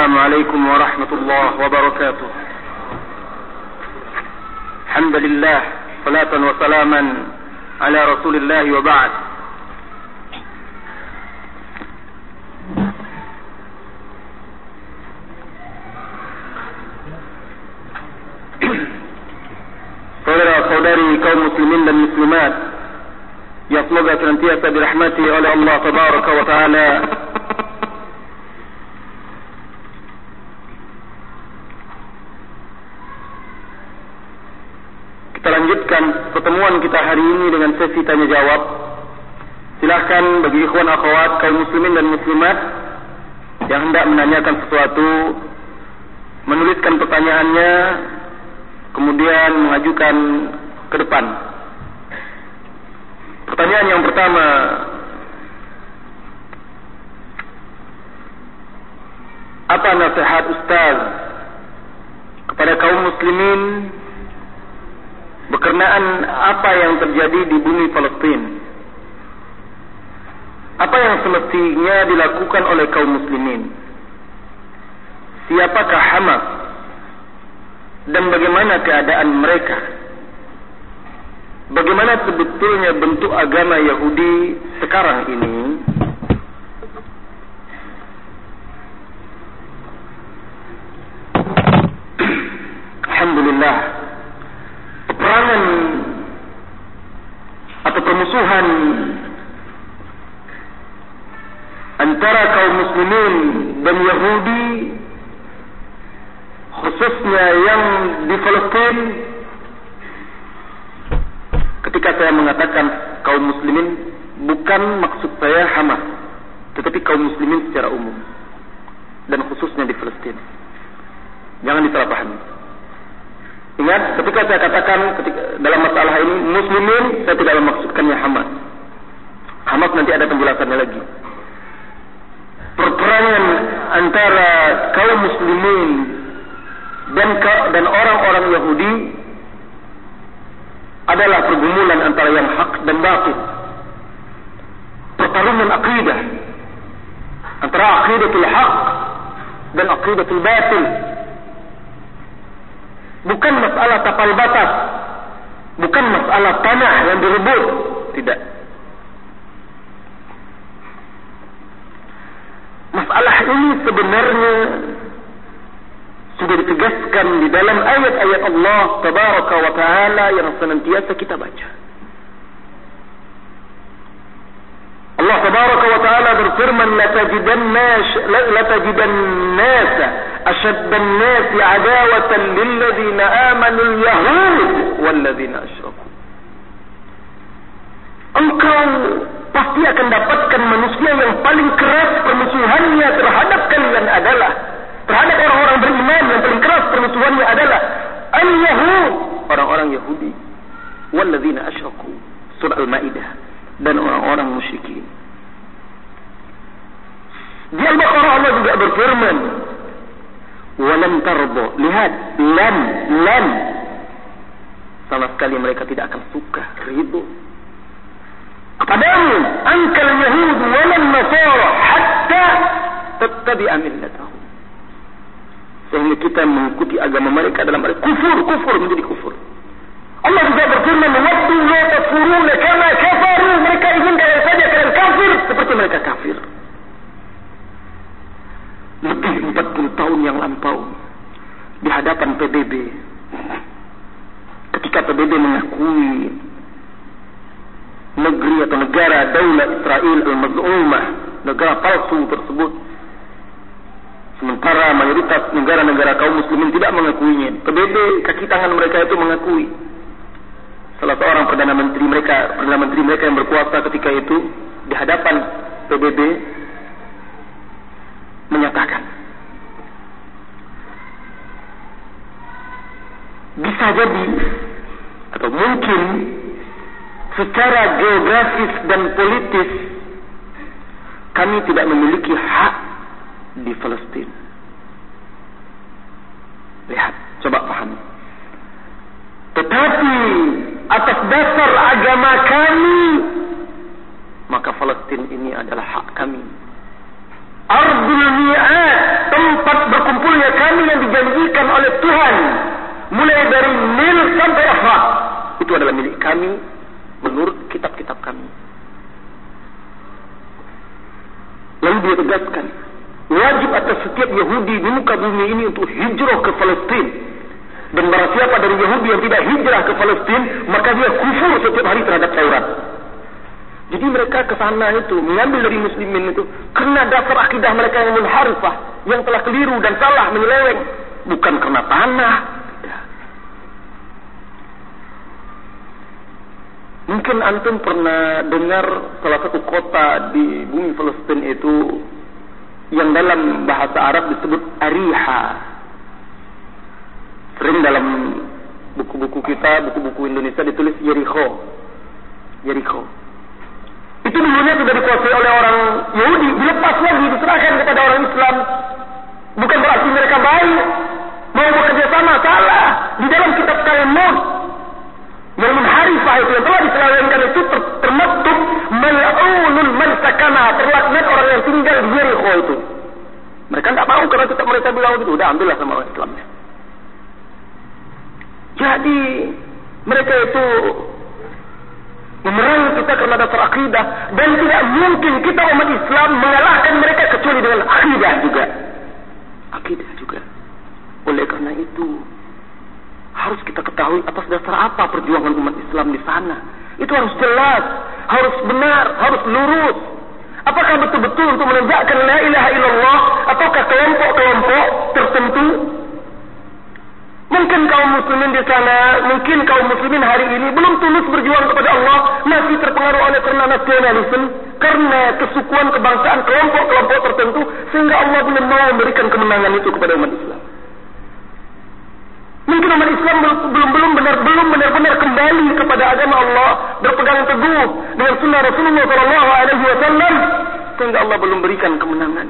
السلام عليكم ورحمة الله وبركاته. الحمد لله صلاة وسلاما على رسول الله وبعد. Di Palestin Ketika saya mengatakan kaum muslimin bukan maksud saya Hamas, tetapi kaum muslimin secara umum dan khususnya di Palestin. Jangan disalahpahami. Ingat, ketika saya katakan ketika, dalam masalah ini muslimin, saya tidak memaksudkannya Hamas. Hamas nanti ada penjelasannya lagi. Perperangan antara kaum muslimin dan dan orang-orang Yahudi adalah pergumulan antara yang hak dan batil. Pertarungan akidah antara akidatul hak dan akidatul batil. Bukan masalah tapal batas. Bukan masalah tanah yang direbut. Tidak. Masalah ini sebenarnya sudah ditegaskan di dalam ayat-ayat Allah tabaraka wa taala yang senantiasa kita baca. Allah tabaraka wa taala berfirman la tajidanna la tajidanna ashadda an-nas 'adawatan amanu al-yahud wal ladzina asyraku. Engkau pasti akan dapatkan manusia yang paling keras permusuhannya terhadap kalian adalah terhadap orang-orang beriman yang paling keras permusuhannya adalah al-Yahud, orang-orang Yahudi. Walladzina asyraku. Surah Al-Maidah dan orang-orang musyrikin. Di Al-Baqarah Allah juga berfirman, "Walam tarda." Lihat, lam, lam. Sama sekali mereka tidak akan suka, ridho. Kepadamu, angkal Yahud walam Nasara hatta tattabi'a millatahum sehingga kita mengikuti agama mereka dalam arti kufur, kufur menjadi kufur. Allah juga berfirman, "Waktu la takfuruna kama kafaru." Mereka ingin kalian saja kalian kafir seperti mereka kafir. Lebih 40 tahun yang lampau di hadapan PBB. Ketika PBB mengakui negeri atau negara Daulah Israel al-Maz'umah, negara palsu tersebut Sementara mayoritas negara-negara kaum muslimin tidak mengakuinya. PBB kaki tangan mereka itu mengakui. Salah seorang perdana menteri mereka, perdana menteri mereka yang berkuasa ketika itu di hadapan PBB menyatakan bisa jadi atau mungkin secara geografis dan politis kami tidak memiliki hak di Palestin. Lihat, coba paham. Tetapi atas dasar agama kami, maka Palestin ini adalah hak kami. Ardul Mi'ad, tempat berkumpulnya kami yang dijanjikan oleh Tuhan. Mulai dari Nil sampai Afrak. Itu adalah milik kami menurut kitab-kitab kami. Lalu dia tegaskan, wajib atas setiap Yahudi di muka bumi ini untuk hijrah ke Palestin. Dan barang siapa dari Yahudi yang tidak hijrah ke Palestin, maka dia kufur setiap hari terhadap Taurat. Jadi mereka ke sana itu mengambil dari muslimin itu karena dasar akidah mereka yang munharifah, yang telah keliru dan salah menyeleweng, bukan karena tanah. Mungkin antum pernah dengar salah satu kota di bumi Palestin itu yang dalam bahasa Arab disebut Ariha. Sering dalam buku-buku kita, buku-buku Indonesia ditulis Jericho. Jericho. Itu dulunya sudah dikuasai oleh orang Yahudi, dilepas lagi, diserahkan kepada orang Islam. Bukan berarti mereka baik, mau bekerja sama, salah. Di dalam kitab Talmud, yang menharifah itu, yang telah diselawengkan itu ter termaktub mal'unul man sakana, terlaknat orang yang tinggal di Jericho itu. Mereka tidak mau karena kita mereka bilang itu, udah ambillah sama orang Islamnya. Jadi mereka itu memerangi kita karena dasar akidah dan tidak mungkin kita umat Islam mengalahkan mereka kecuali dengan akidah juga. Akidah juga. Oleh karena itu harus kita ketahui atas dasar apa perjuangan umat Islam di sana. Itu harus jelas, harus benar, harus lurus. Apakah betul-betul untuk menegakkan la ilaha illallah ataukah kelompok-kelompok tertentu Mungkin kaum muslimin di sana, mungkin kaum muslimin hari ini belum tulus berjuang kepada Allah, masih terpengaruh oleh karena nasionalisme, karena kesukuan kebangsaan kelompok-kelompok tertentu, sehingga Allah belum mau memberikan kemenangan itu kepada umat Islam. Mungkin umat Islam belum belum benar belum benar-benar kembali kepada agama Allah, berpegang teguh dengan sunnah Rasulullah Shallallahu Alaihi Wasallam, sehingga Allah belum berikan kemenangan.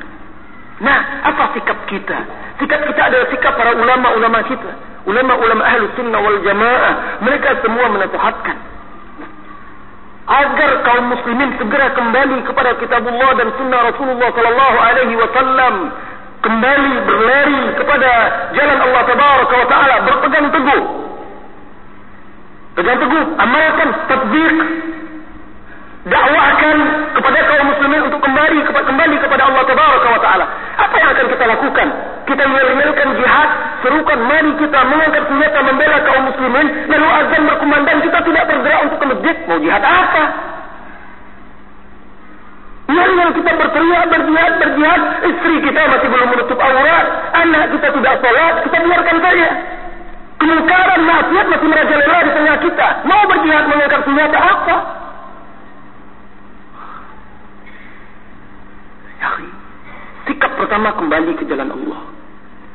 Nah, apa sikap kita? Sikap kita adalah sikap para ulama-ulama kita ulama-ulama ahlu sunnah wal jamaah mereka semua menasihatkan agar kaum muslimin segera kembali kepada kitabullah dan sunnah Rasulullah sallallahu alaihi wasallam kembali berlari kepada jalan Allah tabaraka wa taala berpegang teguh. Pegang teguh amalkan tatbiq. Dakwahkan kepada kaum muslimin untuk kembali kepada kembali kepada Allah tabaraka wa taala. Apa yang akan kita lakukan? Kita menyelesaikan jihad serukan mari kita mengangkat senjata membela kaum muslimin lalu azan berkumandang kita tidak bergerak untuk ke masjid. Mau jihad apa yang yang kita berteriak berjihad berjihad istri kita masih belum menutup aurat anak kita tidak sholat kita biarkan saja kemungkaran maksiat masih merajalela di tengah kita mau berjihad mengangkat senjata apa Ya, sikap pertama kembali ke jalan Allah.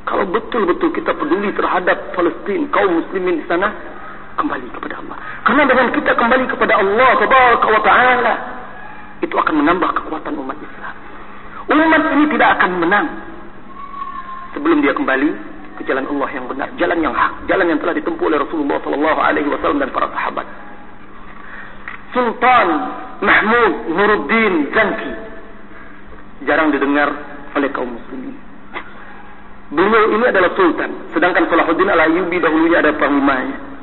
Kalau betul-betul kita peduli terhadap Palestin, kaum muslimin di sana, kembali kepada Allah. Karena dengan kita kembali kepada Allah Subhanahu wa taala, itu akan menambah kekuatan umat Islam. Umat ini tidak akan menang sebelum dia kembali ke jalan Allah yang benar, jalan yang hak, jalan yang telah ditempuh oleh Rasulullah sallallahu alaihi wasallam dan para sahabat. Sultan Mahmud Nuruddin Zanki jarang didengar oleh kaum muslimin. Beliau ini adalah sultan, sedangkan Salahuddin Al-Ayyubi dahulunya ada panglimanya.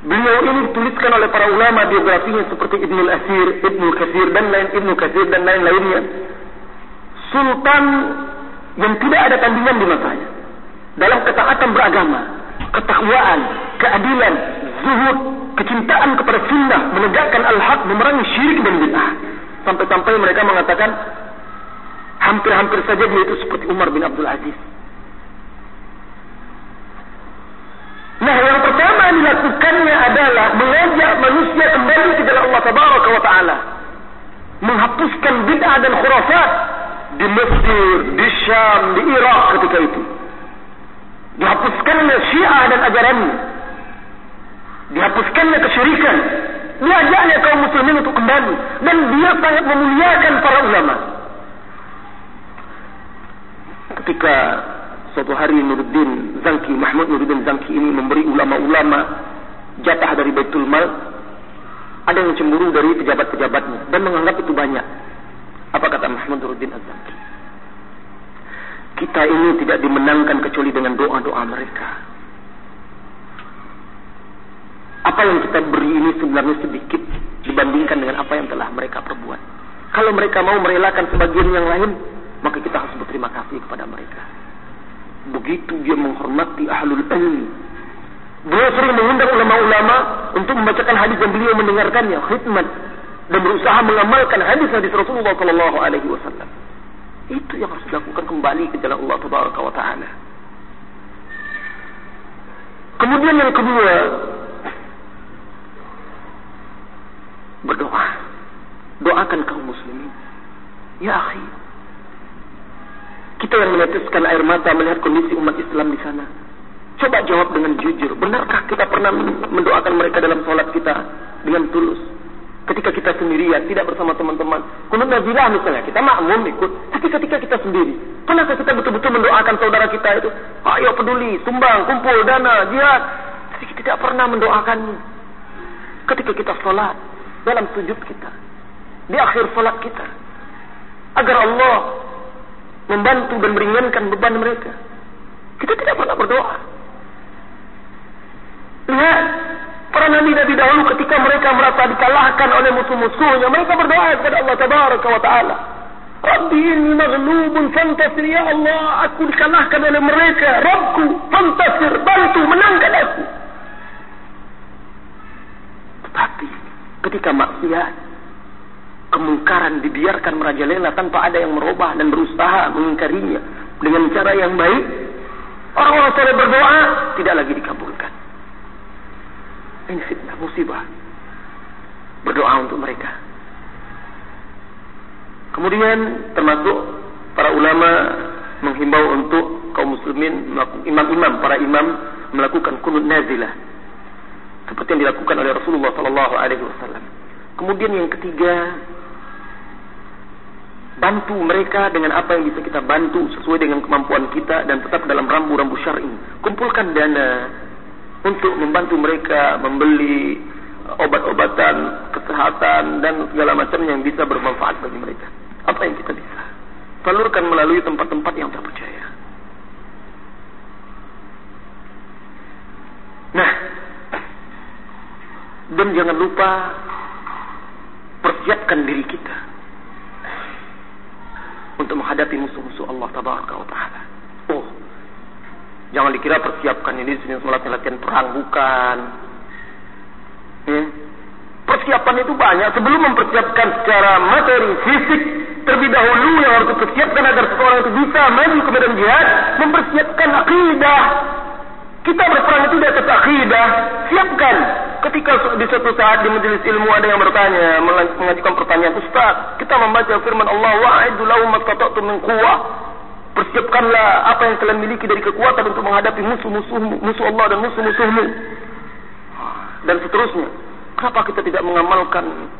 Beliau ini dituliskan oleh para ulama biografinya seperti Ibnu Al-Asir, Ibnu Katsir dan lain Ibnu Katsir dan lain-lainnya. Sultan yang tidak ada tandingan di masanya. Dalam ketaatan beragama, ketakwaan, keadilan, zuhud, kecintaan kepada sunnah, menegakkan al-haq, memerangi syirik dan bid'ah. Sampai-sampai mereka mengatakan hampir-hampir saja dia itu seperti Umar bin Abdul Aziz. Nah, yang pertama yang dilakukannya adalah mengajak manusia kembali ke jalan Allah Tabaraka wa Ta'ala. Menghapuskan bid'ah dan khurafat di Mesir, di Syam, di Irak ketika itu. Dihapuskannya syiah dan ajarannya. Dihapuskannya kesyirikan. Diajaknya kaum muslimin untuk kembali. Dan dia sangat memuliakan para ulama. Ketika suatu hari Nuruddin Zanki, Mahmud Nuruddin Zanki ini memberi ulama-ulama jatah dari Baitul Mal, ada yang cemburu dari pejabat-pejabatnya dan menganggap itu banyak. Apa kata Mahmud Nuruddin Zanki? kita ini tidak dimenangkan kecuali dengan doa-doa mereka. Apa yang kita beri ini sebenarnya sedikit dibandingkan dengan apa yang telah mereka perbuat. Kalau mereka mau merelakan sebagian yang lain, maka kita harus berterima kasih kepada mereka. Begitu dia menghormati ahlul ilmi. Beliau sering mengundang ulama-ulama untuk membacakan hadis dan beliau mendengarkannya, khidmat dan berusaha mengamalkan hadis-hadis Rasulullah sallallahu alaihi wasallam. Itu yang harus dilakukan kembali ke jalan Allah Tabaraka wa taala. Kemudian yang kedua, berdoa. Doakan kaum muslimin. Ya akhi. Kita yang meneteskan air mata melihat kondisi umat Islam di sana. Coba jawab dengan jujur. Benarkah kita pernah mendoakan mereka dalam sholat kita dengan tulus? Ketika kita sendirian, tidak bersama teman-teman. Kunut nazilah misalnya, kita makmum ikut. Tapi ketika kita sendiri, pernahkah kita betul-betul mendoakan saudara kita itu? Ayo peduli, sumbang, kumpul, dana, jihad. Tapi kita tidak pernah mendoakannya. Ketika kita sholat, dalam sujud kita. Di akhir salat kita. Agar Allah membantu dan meringankan beban mereka. Kita tidak pernah berdoa. Lihat, para nabi-nabi dahulu ketika mereka merasa dikalahkan oleh musuh-musuhnya, mereka berdoa kepada Allah Tabaraka wa Ta'ala. Rabbi ini maghlubun fantasir ya Allah aku dikalahkan oleh mereka Rabbku fantasir bantu menangkan aku tetapi ketika maksiat kemungkaran dibiarkan merajalela tanpa ada yang merubah dan berusaha mengingkarinya. Dengan cara yang baik orang-orang soleh berdoa tidak lagi dikabulkan. Ini fitnah musibah. Berdoa untuk mereka. Kemudian termasuk para ulama menghimbau untuk kaum muslimin imam-imam para imam melakukan kunut nazilah. Seperti yang dilakukan oleh Rasulullah sallallahu alaihi wasallam. Kemudian yang ketiga, bantu mereka dengan apa yang bisa kita bantu sesuai dengan kemampuan kita dan tetap dalam rambu-rambu syar'i. Kumpulkan dana untuk membantu mereka membeli obat-obatan, kesehatan dan segala macam yang bisa bermanfaat bagi mereka. Apa yang kita bisa? Salurkan melalui tempat-tempat yang terpercaya. Nah, dan jangan lupa persiapkan diri kita untuk menghadapi musuh-musuh Allah Tabaraka wa Ta'ala. Oh, jangan dikira persiapkan ini sini sholat latihan perang bukan. Ya. Persiapan itu banyak sebelum mempersiapkan secara materi fisik terlebih dahulu yang harus dipersiapkan agar seseorang itu bisa maju ke medan jihad mempersiapkan akidah kita berperang itu di atas akidah. Siapkan. Ketika di suatu saat di majelis ilmu ada yang bertanya, mengajukan pertanyaan, Ustaz, kita membaca firman Allah, wa'aidu lahu mastata'tum min quwwah. Persiapkanlah apa yang kalian miliki dari kekuatan untuk menghadapi musuh-musuhmu, musuh Allah dan musuh-musuhmu. Dan seterusnya. Kenapa kita tidak mengamalkan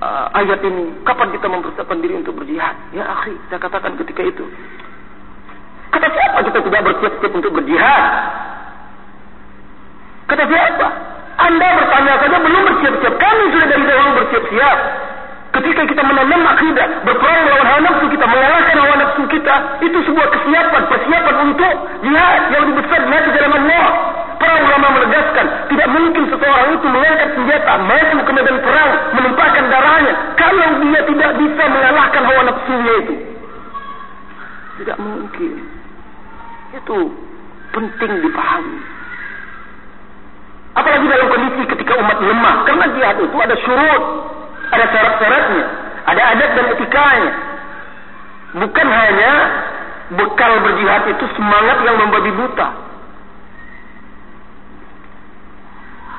uh, ayat ini? Kapan kita mempersiapkan diri untuk berjihad? Ya akhi, saya katakan ketika itu. Kata siapa kita tidak bersiap-siap untuk berjihad? Kata siapa? Anda bertanya saja belum bersiap-siap. Kami sudah dari dahulu bersiap-siap. Ketika kita menanam akidah, berperang melawan hawa nafsu kita, mengalahkan hawa nafsu kita, itu sebuah kesiapan, persiapan untuk jihad yang lebih besar di jalan Allah. Para ulama menegaskan, tidak mungkin seseorang itu mengangkat senjata, maju ke medan perang, menumpahkan darahnya, kalau dia tidak bisa mengalahkan hawa nafsunya itu. Tidak mungkin. Itu penting dipahami. Apalagi dalam kondisi ketika umat lemah. Karena jihad itu ada syurut. Ada syarat-syaratnya. Ada adat dan etikanya. Bukan hanya bekal berjihad itu semangat yang membabi buta.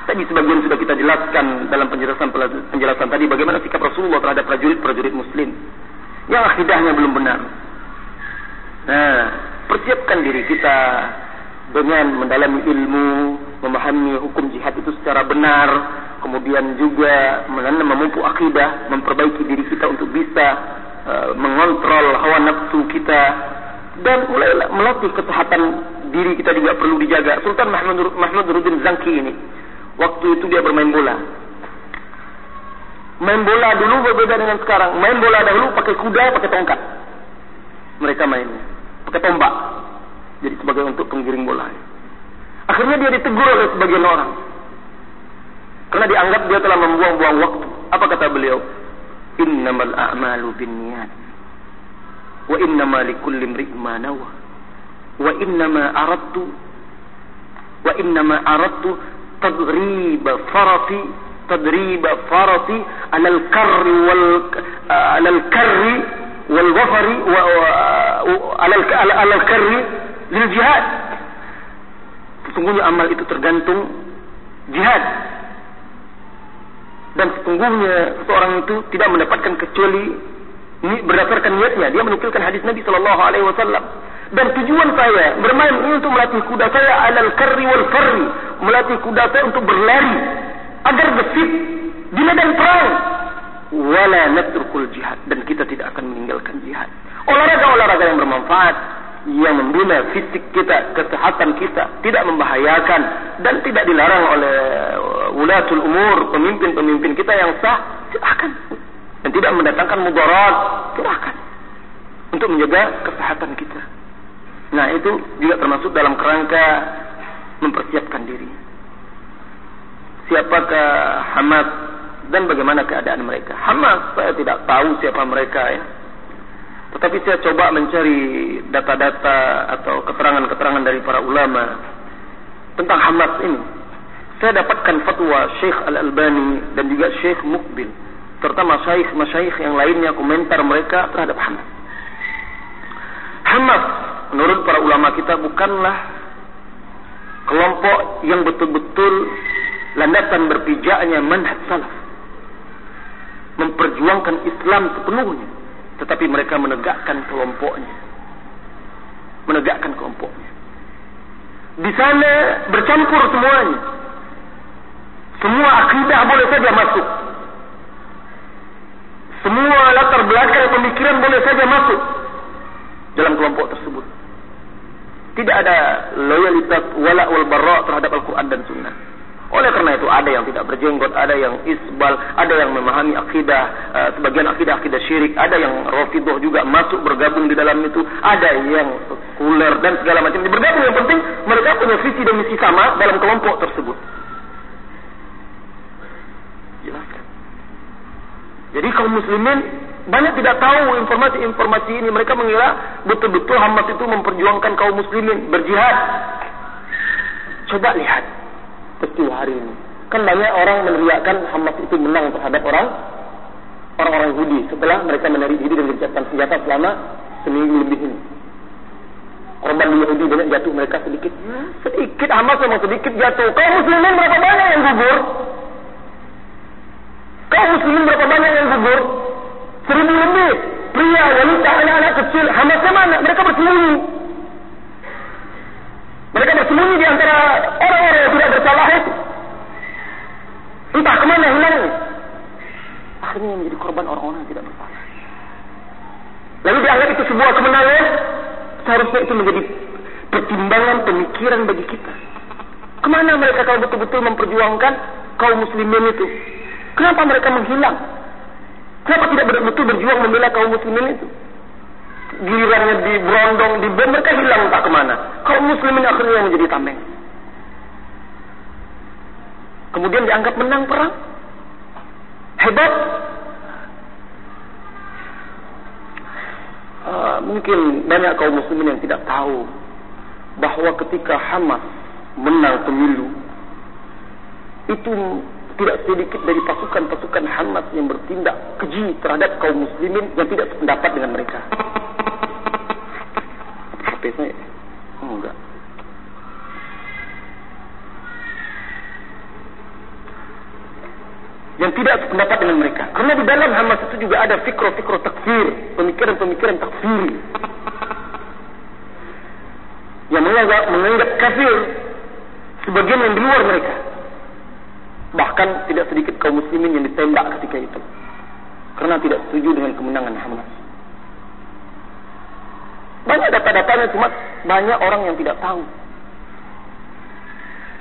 Tadi sebagian sudah kita jelaskan dalam penjelasan penjelasan tadi bagaimana sikap Rasulullah terhadap prajurit-prajurit muslim yang akidahnya belum benar. Nah, persiapkan diri kita dengan mendalami ilmu, memahami hukum jihad itu secara benar, kemudian juga memupuk akidah, memperbaiki diri kita untuk bisa uh, mengontrol hawa nafsu kita dan mulai melatih kesehatan diri kita juga perlu dijaga. Sultan Mahmud Mahmud Rudin Zangki ini waktu itu dia bermain bola. Main bola dulu berbeda dengan sekarang. Main bola dahulu pakai kuda, pakai tongkat. Mereka mainnya. pakai tombak. Jadi sebagai untuk penggiring bola. Akhirnya dia ditegur oleh sebagian orang. Karena dianggap dia telah membuang-buang waktu. Apa kata beliau? Innamal a'malu binniyat. Wa innama likulli imri'in ma nawa. Wa innama aradtu wa innama aradtu tadrib farasi tadrib farasi ala al-karri wal ala al-karri wal wafari wa ala al-karri lil jihad. Sesungguhnya amal itu tergantung jihad. Dan sesungguhnya seorang itu tidak mendapatkan kecuali ini berdasarkan niatnya. Dia menukilkan hadis Nabi sallallahu alaihi wasallam. Dan tujuan saya bermain ini untuk melatih kuda saya alal karri wal farri melatih kuda saya untuk berlari agar gesit di medan perang. Wala natrukul jihad. Dan kita tidak akan meninggalkan jihad. Olahraga-olahraga yang bermanfaat yang membina fisik kita, kesehatan kita, tidak membahayakan dan tidak dilarang oleh ulatul umur, pemimpin-pemimpin kita yang sah, silakan. Dan tidak mendatangkan mudarat, silakan. Untuk menjaga kesehatan kita. Nah, itu juga termasuk dalam kerangka mempersiapkan diri. Siapakah Hamas dan bagaimana keadaan mereka? Hamas saya tidak tahu siapa mereka ya. Tetapi saya coba mencari data-data atau keterangan-keterangan dari para ulama tentang Hamas ini. Saya dapatkan fatwa Syekh Al-Albani dan juga Syekh Mukbil serta masyaikh-masyaikh yang lainnya komentar mereka terhadap Hamas. Hamas menurut para ulama kita bukanlah kelompok yang betul-betul landasan berpijaknya manhaj salaf. Memperjuangkan Islam sepenuhnya tetapi mereka menegakkan kelompoknya. Menegakkan kelompoknya. Di sana bercampur semuanya. Semua akidah boleh saja masuk. Semua latar belakang pemikiran boleh saja masuk dalam kelompok tersebut. Tidak ada loyalitas wala wal barra terhadap Al-Quran dan Sunnah. Oleh karena itu ada yang tidak berjenggot, ada yang isbal, ada yang memahami akidah, uh, sebagian akidah akidah syirik, ada yang rafidah juga masuk bergabung di dalam itu, ada yang sekuler dan segala macam. Bergabung yang penting mereka punya visi dan misi sama dalam kelompok tersebut. Jelaskan. Jadi kaum muslimin banyak tidak tahu informasi-informasi ini. Mereka mengira betul-betul Hamas itu memperjuangkan kaum muslimin berjihad. Coba lihat peristiwa hari ini. Kan banyak orang meneriakkan Hamas itu menang terhadap orang orang-orang Yahudi setelah mereka menarik diri dan gencatan senjata selama seminggu lebih ini. Korban Yahudi banyak jatuh mereka sedikit. Ya, sedikit Hamas memang sedikit jatuh. Kau muslimin berapa banyak yang gugur? Kau muslimin berapa banyak yang gugur? Seribu lebih. Pria, wanita, anak-anak kecil. Hamasnya mana? Mereka bersembunyi. Mereka bersembunyi di antara orang-orang yang tidak bersalah itu. Entah kemana hilang. Akhirnya menjadi korban orang-orang yang tidak bersalah. Lalu dianggap itu sebuah kemenangan. Seharusnya itu menjadi pertimbangan pemikiran bagi kita. Kemana mereka kalau betul-betul memperjuangkan kaum muslimin itu? Kenapa mereka menghilang? Kenapa tidak betul-betul berjuang membela kaum muslimin itu? Gilirannya di berondong, di bom, mereka hilang tak kemana. Kaum muslimin akhirnya menjadi tameng. Kemudian dianggap menang perang. Hebat. Uh, mungkin banyak kaum muslimin yang tidak tahu bahawa ketika Hamas menang pemilu itu tidak sedikit dari pasukan-pasukan Hamas yang bertindak keji terhadap kaum muslimin yang tidak sependapat dengan mereka. Saya. Oh, enggak. Yang tidak sependapat dengan mereka. Karena di dalam Hamas itu juga ada fikro-fikro takfir. Pemikiran-pemikiran takfir. Yang menganggap, menganggap kafir. Sebagian yang di luar mereka. Bahkan tidak sedikit kaum muslimin yang ditembak ketika itu. Karena tidak setuju dengan kemenangan Hamas. Banyak data-datanya cuma banyak orang yang tidak tahu.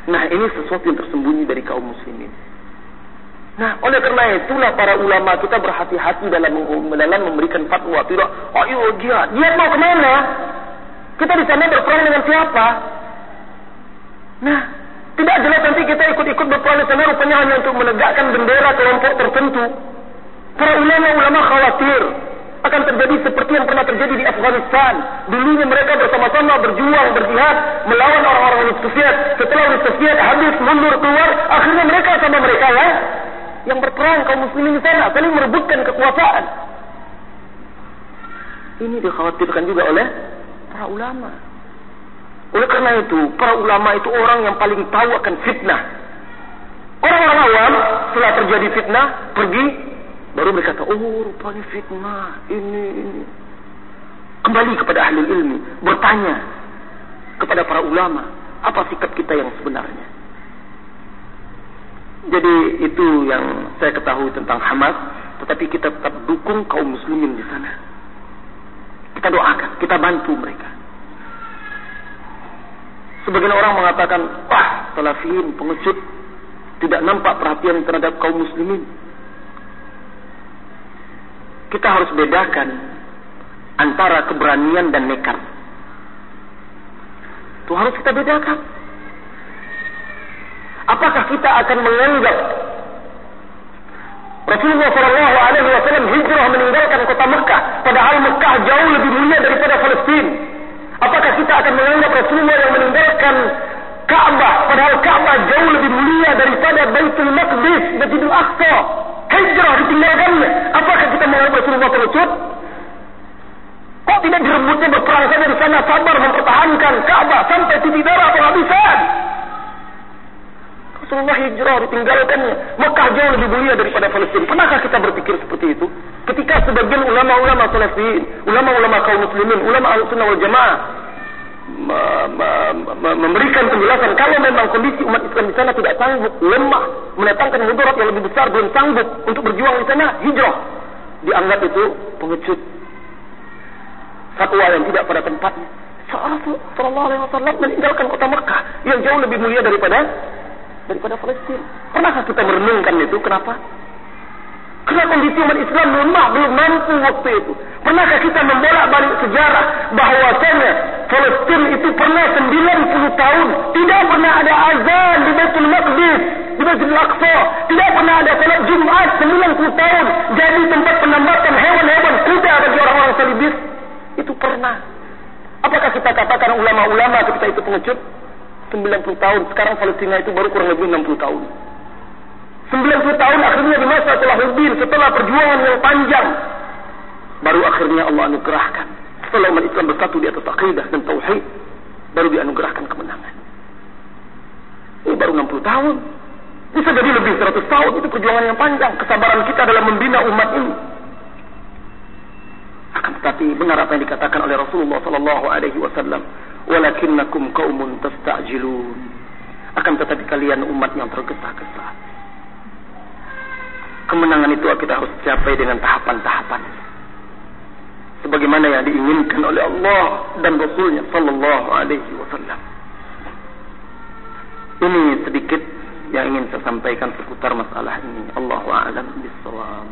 Nah ini sesuatu yang tersembunyi dari kaum muslimin. Nah oleh karena itulah para ulama kita berhati-hati dalam dalam memberikan fatwa. Tidak, ayo jihad. Jihad mau kemana? Kita di sana berperang dengan siapa? Nah, tidak jelas nanti kita ikut-ikut berperang di sana rupanya hanya untuk menegakkan bendera kelompok tertentu. Para ulama-ulama khawatir akan terjadi seperti yang pernah terjadi di Afghanistan. Dulunya mereka bersama-sama berjuang, berjihad, melawan orang-orang Uni Soviet. Setelah Uni Soviet habis, mundur, keluar, akhirnya mereka sama mereka ya, yang berperang kaum muslimin di sana, saling merebutkan kekuasaan. Ini dikhawatirkan juga oleh para ulama. Oleh karena itu, para ulama itu orang yang paling tahu akan fitnah. Orang-orang awam, setelah terjadi fitnah, pergi Baru mereka kata, oh rupanya fitnah, ini, ini. Kembali kepada ahli ilmi, bertanya kepada para ulama, apa sikap kita yang sebenarnya. Jadi itu yang saya ketahui tentang Hamas, tetapi kita tetap dukung kaum muslimin di sana. Kita doakan, kita bantu mereka. Sebagian orang mengatakan, wah, salafin, pengecut, tidak nampak perhatian terhadap kaum muslimin kita harus bedakan antara keberanian dan nekat. Itu harus kita bedakan. Apakah kita akan menganggap Rasulullah Shallallahu Alaihi Wasallam hijrah meninggalkan kota Mekah, padahal Mekah jauh lebih mulia daripada Palestina? Apakah kita akan menganggap Rasulullah yang meninggalkan Ka'bah, padahal Ka'bah jauh lebih mulia daripada Baitul Maqdis, Masjidil Aqsa? Hijrah ditinggalkannya. Apakah kita menganggap Rasulullah pengecut? Kok tidak direbutnya berperang saja di sana sabar mempertahankan Ka'bah sampai titik darah penghabisan? Rasulullah hijrah ditinggalkannya. Mekah jauh lebih mulia daripada Palestina. Pernahkah kita berpikir seperti itu? Ketika sebagian ulama-ulama salafiyin, ulama-ulama kaum muslimin, ulama al-sunnah wal jamaah memberikan penjelasan kalau memang kondisi umat Islam di sana tidak sanggup lemah mendatangkan mudarat yang lebih besar belum sanggup untuk berjuang di sana hijrah. Dianggap itu pengecut. Fatwa yang tidak pada tempatnya. Seorang Rasulullah Alaihi Wasallam meninggalkan kota Mekah yang jauh lebih mulia daripada daripada Palestina pernahkah kita merenungkan itu? Kenapa Kerana kondisi umat Islam lemah belum mampu waktu itu. Pernahkah kita membolak balik sejarah bahawasanya Palestin itu pernah 90 tahun tidak pernah ada azan di Baitul Maqdis, di Masjid Al-Aqsa, tidak pernah ada salat Jumat 90 tahun jadi tempat penambatan hewan-hewan kuda bagi orang-orang salibis. Itu pernah. Apakah kita katakan ulama-ulama ketika itu pengecut? 90 tahun. Sekarang Palestina itu baru kurang lebih 60 tahun. 90 tahun akhirnya di masa telah Hudin setelah perjuangan yang panjang baru akhirnya Allah anugerahkan setelah umat Islam bersatu di atas akidah dan tauhid baru dianugerahkan kemenangan. Ini baru 60 tahun. Bisa jadi lebih 100 tahun. Itu perjuangan yang panjang. Kesabaran kita dalam membina umat ini. Akan tetapi benar apa yang dikatakan oleh Rasulullah sallallahu alaihi wasallam walakinnakum qaumun tastajilun. Akan tetapi kalian umat yang tergesa-gesa kemenangan itu kita harus capai dengan tahapan-tahapan. Sebagaimana yang diinginkan oleh Allah dan Rasulnya Sallallahu Alaihi Wasallam. Ini sedikit yang ingin saya sampaikan seputar masalah ini. Allahu a'lam bishawab.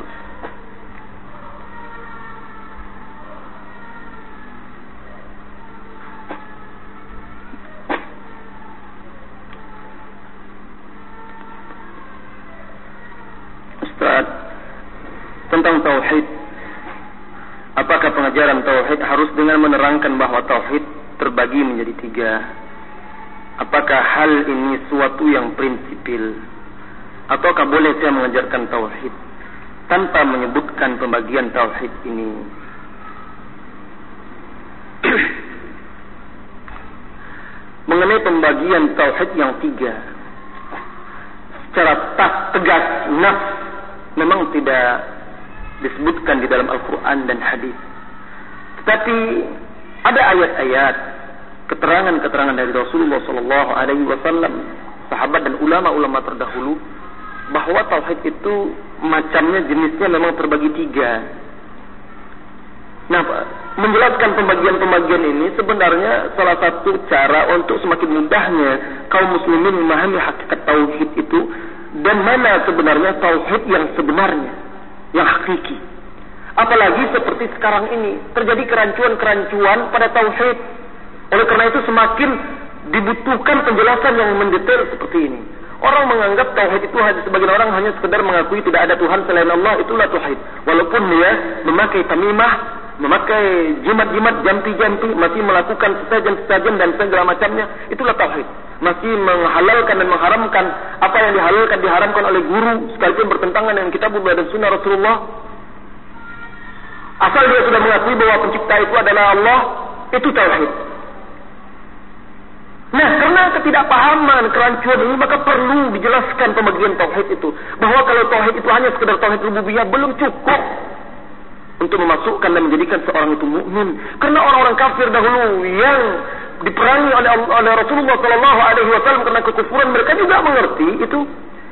Ustaz tentang tauhid. Apakah pengajaran tauhid harus dengan menerangkan bahawa tauhid terbagi menjadi tiga? Apakah hal ini suatu yang prinsipil? Ataukah boleh saya mengajarkan tauhid tanpa menyebutkan pembagian tauhid ini? Mengenai pembagian tauhid yang tiga. Secara tak tegas nafs memang tidak disebutkan di dalam Al-Quran dan Hadis. Tetapi ada ayat-ayat keterangan-keterangan dari Rasulullah Sallallahu Alaihi Wasallam, sahabat dan ulama-ulama terdahulu, bahawa tauhid itu macamnya jenisnya memang terbagi tiga. Nah, menjelaskan pembagian-pembagian ini sebenarnya salah satu cara untuk semakin mudahnya kaum muslimin memahami hakikat tauhid itu dan mana sebenarnya tauhid yang sebenarnya yang hakiki apalagi seperti sekarang ini terjadi kerancuan-kerancuan pada tauhid Oleh karena itu semakin dibutuhkan penjelasan yang mendetail seperti ini. Orang menganggap tauhid itu hanya sebagian orang hanya sekedar mengakui tidak ada Tuhan selain Allah itulah tauhid. Walaupun dia memakai tamimah, memakai jimat-jimat janti-janti, masih melakukan sesajen-sesajen dan segala macamnya, itulah tauhid. Masih menghalalkan dan mengharamkan apa yang dihalalkan diharamkan oleh guru sekalipun bertentangan dengan kitab dan sunnah Rasulullah. Asal dia sudah mengakui bahwa pencipta itu adalah Allah, itu tauhid. Nah, karena ketidakpahaman, kerancuan ini maka perlu dijelaskan pembagian tauhid itu. Bahwa kalau tauhid itu hanya sekedar tauhid rububiyah belum cukup untuk memasukkan dan menjadikan seorang itu mukmin. Karena orang-orang kafir dahulu yang diperangi oleh oleh Rasulullah sallallahu alaihi wasallam karena kekufuran mereka juga mengerti itu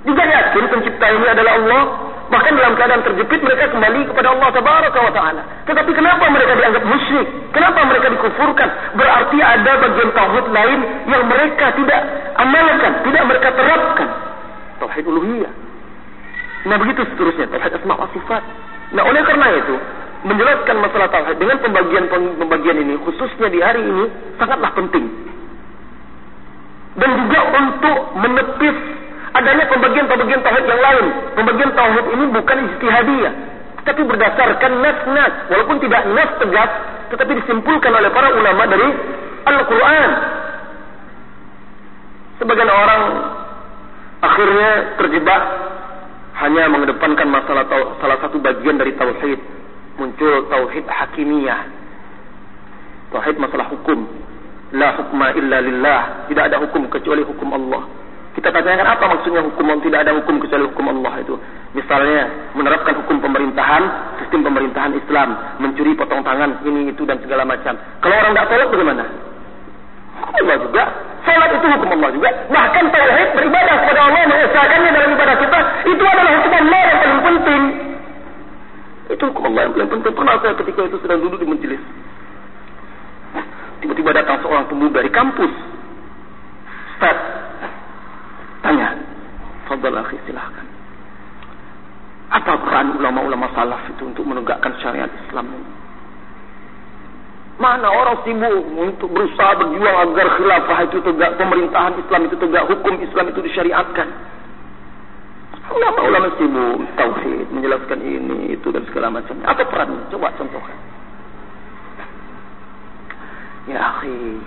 juga yakin pencipta ini adalah Allah Bahkan dalam keadaan terjepit mereka kembali kepada Allah Tabaraka wa Taala. Tetapi kenapa mereka dianggap musyrik? Kenapa mereka dikufurkan? Berarti ada bagian tauhid lain yang mereka tidak amalkan, tidak mereka terapkan. Tauhid uluhiyah. Nah begitu seterusnya tauhid asma wa sifat. Nah oleh karena itu menjelaskan masalah tauhid dengan pembagian-pembagian ini khususnya di hari ini sangatlah penting. Dan juga untuk menepis adanya pembagian-pembagian tauhid yang lain. Pembagian tauhid ini bukan ijtihadiyah, tapi berdasarkan nas-nas, walaupun tidak nas tegas, tetapi disimpulkan oleh para ulama dari Al-Qur'an. Sebagian orang akhirnya terjebak hanya mengedepankan masalah salah satu bagian dari tauhid. Muncul tauhid hakimiyah. Tauhid masalah hukum. La hukma illa lillah. Tidak ada hukum kecuali hukum Allah. Kita tanyakan apa maksudnya hukum tidak ada hukum kecuali hukum Allah itu. Misalnya menerapkan hukum pemerintahan, sistem pemerintahan Islam, mencuri potong tangan ini itu dan segala macam. Kalau orang tidak sholat bagaimana? Allah juga. Sholat itu hukum Allah juga. Bahkan tauhid beribadah kepada Allah mengesahkannya dalam ibadah kita itu adalah hukum Allah yang paling penting. Itu hukum Allah yang paling penting. Pernah saya ketika itu sedang duduk di majelis. Tiba-tiba datang seorang pemuda dari kampus. Ustaz, Tanya. Fadal akhi silahkan. Apa peran ulama-ulama salaf itu untuk menegakkan syariat Islam ini? Mana orang sibuk untuk berusaha berjuang agar khilafah itu tegak, pemerintahan Islam itu tegak, hukum Islam itu disyariatkan. Ulama-ulama sibuk tauhid, menjelaskan ini, itu dan segala macam. Apa peran? Coba contohkan. Ya akhi,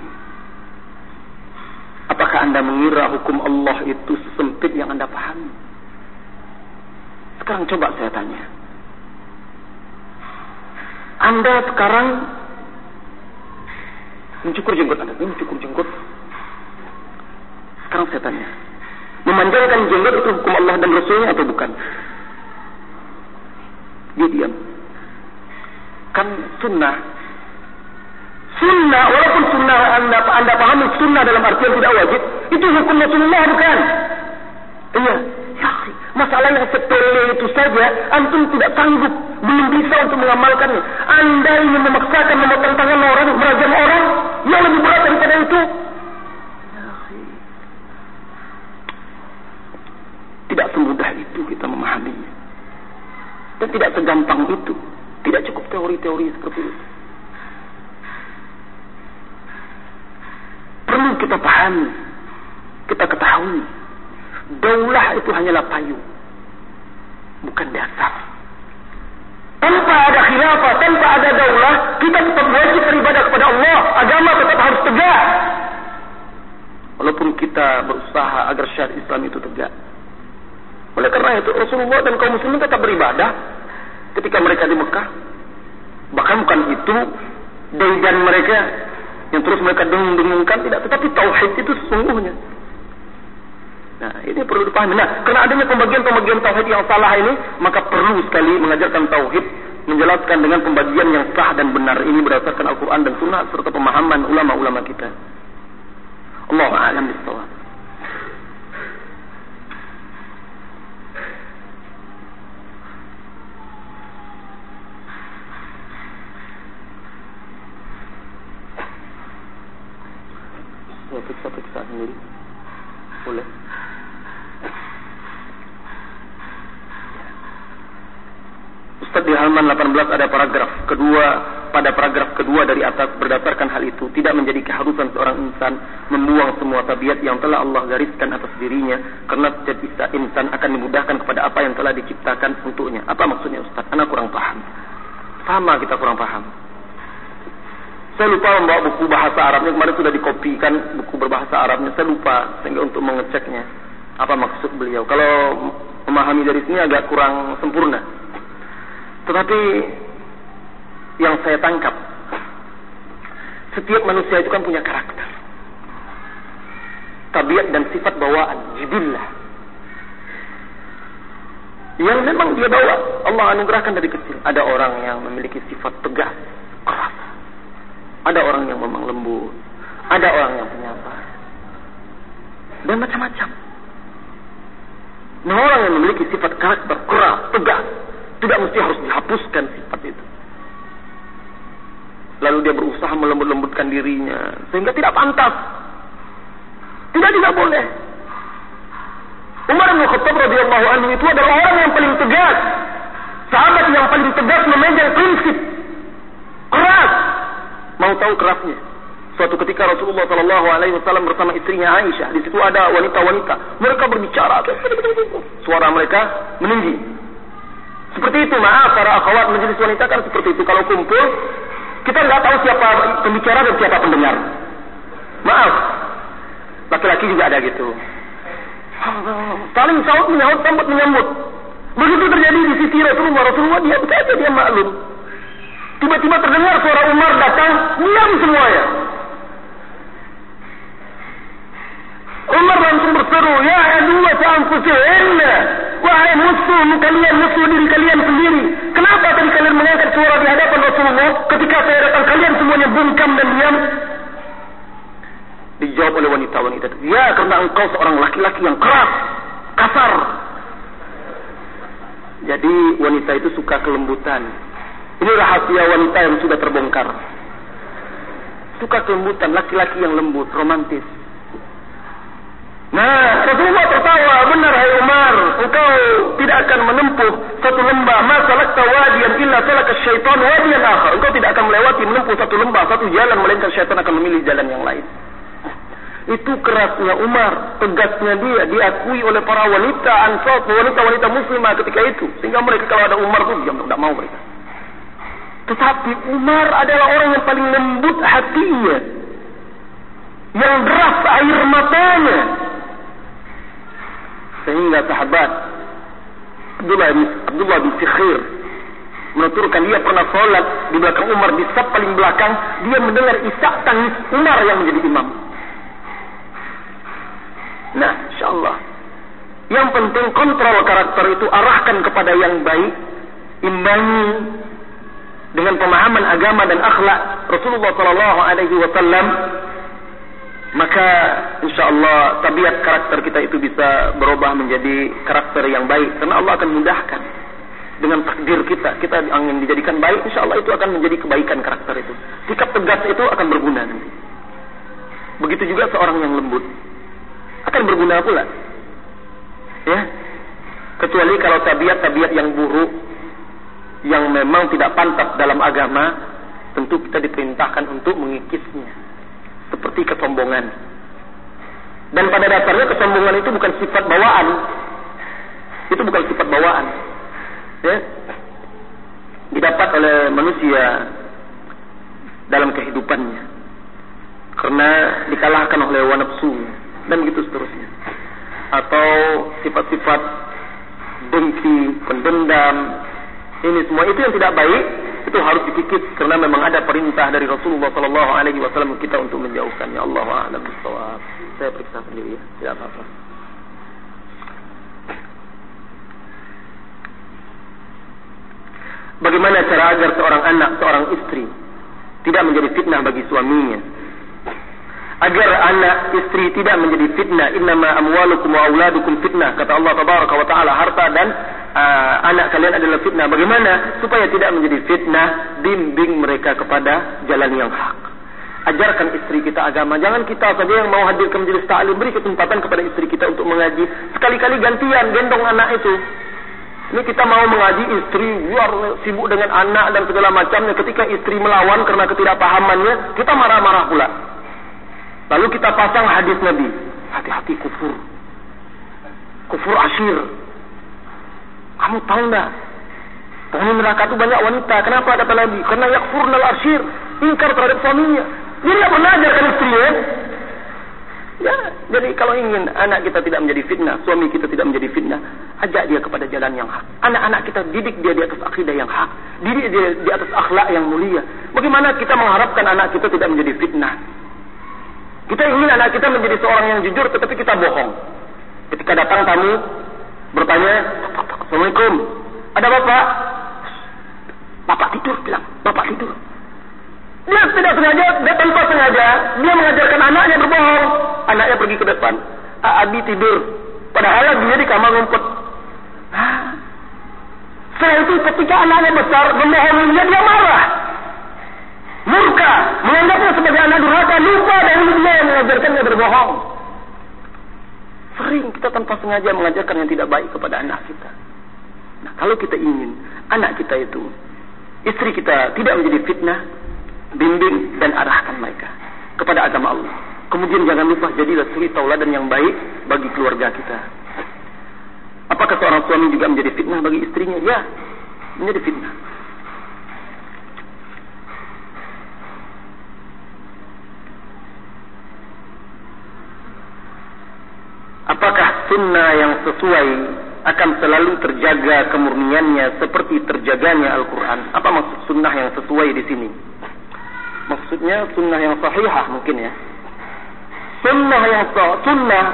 Apakah anda mengira hukum Allah itu sempit yang anda pahami? Sekarang coba saya tanya. Anda sekarang mencukur jenggot anda, mencukur jenggot. Sekarang saya tanya, memanjangkan jenggot itu hukum Allah dan Rasulnya atau bukan? Dia diam. Kan sunnah Sunnah, walaupun sunnah anda, anda pahami sunnah dalam artian tidak wajib, itu hukum Rasulullah bukan? Iya. Ya, masalah yang sepele itu saja, antum tidak sanggup, belum bisa untuk mengamalkannya. Anda ingin memaksakan memotong tangan orang, merajam orang, itu hanyalah payung, bukan dasar. Tanpa ada khilafah, tanpa ada daulah, kita tetap wajib beribadah kepada Allah. Agama tetap harus tegak. Walaupun kita berusaha agar syariat Islam itu tegak. Oleh karena itu Rasulullah dan kaum muslimin tetap beribadah ketika mereka di Mekah. Bahkan bukan itu daidan mereka yang terus mereka dengung-dengungkan tidak tetapi tauhid itu sesungguhnya nah ini perlu dipahami. Nah karena adanya pembagian-pembagian tauhid yang salah ini maka perlu sekali mengajarkan tauhid menjelaskan dengan pembagian yang sah dan benar. Ini berdasarkan Al-Quran dan Sunnah serta pemahaman ulama-ulama kita. Allah alam bisawab Ya, periksa-periksa sendiri. Boleh. Ustaz di halaman 18 ada paragraf. Kedua pada paragraf kedua dari atas berdasarkan hal itu tidak menjadi keharusan seorang insan membuang semua tabiat yang telah Allah gariskan atas dirinya karena setiap insan akan dimudahkan kepada apa yang telah diciptakan untuknya. Apa maksudnya Ustaz? Anak kurang paham. Sama kita kurang paham. Saya lupa membawa buku bahasa Arabnya kemarin sudah dikopikan buku berbahasa Arabnya. Saya lupa sehingga untuk mengeceknya apa maksud beliau. Kalau memahami dari sini agak kurang sempurna. Tetapi yang saya tangkap setiap manusia itu kan punya karakter tabiat dan sifat bawaan jibillah. Yang memang dia bawa Allah anugerahkan dari kecil. Ada orang yang memiliki sifat tegas keras. Ada orang yang memang lembut. Ada orang yang penyabar. Dan macam-macam. Nah orang yang memiliki sifat karakter keras tegas tidak mesti harus dihapuskan sifat itu. Lalu dia berusaha melembut-lembutkan dirinya sehingga tidak pantas tidak tidak boleh. Umar bin Khattab radhiyallahu anhu itu adalah orang yang paling tegas. Sahabat yang paling tegas memegang prinsip keras. Mau tahu kerasnya? Suatu ketika Rasulullah sallallahu alaihi wasallam bersama istrinya Aisyah di situ ada wanita-wanita. Mereka berbicara suara mereka meninggi. Seperti itu maaf para akhwat menjadi wanita kan seperti itu. Kalau kumpul kita nggak tahu siapa pembicara dan siapa pendengar. Maaf. Laki-laki juga ada gitu. Saling saut menyahut, sambut menyambut. Begitu terjadi di sisi Rasulullah. Rasulullah diam saja, dia maklum. Tiba-tiba terdengar suara Umar datang, diam semuanya. Umar langsung berseru, Ya adullah ta'anfusihinna. Wahai musuh kalian, musuh diri kalian sendiri. Kenapa tadi kalian mengangkat suara di hadapan Rasulullah ketika saya datang kalian semuanya bungkam dan diam? Dijawab oleh wanita-wanita itu. Ya, karena engkau seorang laki-laki yang keras, kasar. Jadi wanita itu suka kelembutan. Ini rahasia wanita yang sudah terbongkar. Suka kelembutan, laki-laki yang lembut, romantis. Nah, Rasulullah tertawa, benar hai Umar, engkau tidak akan menempuh satu lembah, masalah tawadian illa salaka syaitan wadiyan akhar. Engkau tidak akan melewati menempuh satu lembah, satu jalan melainkan syaitan akan memilih jalan yang lain. Itu kerasnya Umar, tegasnya dia, diakui oleh para wanita ansar, wanita-wanita muslimah ketika itu. Sehingga mereka kalau ada Umar itu diam, tidak mau mereka. Tetapi Umar adalah orang yang paling lembut hatinya. Yang deras air matanya sehingga sahabat Abdullah bin Abdullah bin Sikhir menuturkan dia pernah sholat di belakang Umar di sab paling belakang dia mendengar isak tangis Umar yang menjadi imam. Nah, insyaallah. Yang penting kontrol karakter itu arahkan kepada yang baik, imbangi dengan pemahaman agama dan akhlak Rasulullah sallallahu alaihi wasallam maka insya Allah tabiat karakter kita itu bisa berubah menjadi karakter yang baik. Karena Allah akan mudahkan dengan takdir kita. Kita ingin dijadikan baik insya Allah itu akan menjadi kebaikan karakter itu. Sikap tegas itu akan berguna nanti. Begitu juga seorang yang lembut akan berguna pula ya kecuali kalau tabiat-tabiat yang buruk yang memang tidak pantas dalam agama tentu kita diperintahkan untuk mengikisnya seperti kesombongan. Dan pada dasarnya kesombongan itu bukan sifat bawaan. Itu bukan sifat bawaan. Ya. Didapat oleh manusia dalam kehidupannya. Karena dikalahkan oleh nafsu dan begitu seterusnya. Atau sifat-sifat dengki, pendendam, ini semua itu yang tidak baik itu harus dikikis karena memang ada perintah dari Rasulullah Sallallahu Alaihi Wasallam kita untuk menjauhkannya. Allah a'lam bishawab. Saya periksa sendiri ya, tidak apa-apa. Bagaimana cara agar seorang anak, seorang istri tidak menjadi fitnah bagi suaminya? Agar anak istri tidak menjadi fitnah, innama amwalukum wa auladukum fitnah, kata Allah Tabaraka wa taala, harta dan uh, anak kalian adalah fitnah. Bagaimana supaya tidak menjadi fitnah? Bimbing mereka kepada jalan yang hak. Ajarkan istri kita agama. Jangan kita saja yang mau hadir ke majelis ta'lim. Beri kesempatan kepada istri kita untuk mengaji. Sekali-kali gantian gendong anak itu. Ini kita mau mengaji istri, biar sibuk dengan anak dan segala macamnya. Ketika istri melawan karena ketidakpahamannya, kita marah-marah pula. Lalu kita pasang hadis Nabi. Hati-hati kufur. Kufur asyir. Kamu tahu tak? Penghuni neraka itu banyak wanita. Kenapa kata Nabi? Karena yakfurnal asyir. Ingkar terhadap suaminya. Dia tidak pernah ajarkan istrinya. Ya, jadi kalau ingin anak kita tidak menjadi fitnah, suami kita tidak menjadi fitnah, ajak dia kepada jalan yang hak. Anak-anak kita didik dia di atas akidah yang hak, didik dia di atas akhlak yang mulia. Bagaimana kita mengharapkan anak kita tidak menjadi fitnah? Kita ingin anak kita menjadi seorang yang jujur, tetapi kita bohong. Ketika datang tamu bertanya, Assalamualaikum, ada bapak? Bapak tidur, bilang, bapak tidur. Dia tidak sengaja, dia tanpa sengaja, dia mengajarkan anaknya berbohong. Anaknya pergi ke depan. Abi tidur. Padahal dia di kamar ngumpet. Setelah itu ketika anaknya besar, membohonginya dia marah. Murka, menganggapnya sebagai anak durhaka, lupa dari dia yang mengajarkannya berbohong. Sering kita tanpa sengaja mengajarkan yang tidak baik kepada anak kita. Nah, kalau kita ingin anak kita itu, istri kita tidak menjadi fitnah, bimbing dan arahkan mereka kepada agama Allah. Kemudian jangan lupa jadilah suri tauladan yang baik bagi keluarga kita. Apakah seorang suami juga menjadi fitnah bagi istrinya? Ya, menjadi fitnah. Apakah sunnah yang sesuai akan selalu terjaga kemurniannya seperti terjaganya Al-Quran? Apa maksud sunnah yang sesuai di sini? Maksudnya sunnah yang sahihah mungkin ya. Sunnah yang sah, sunnah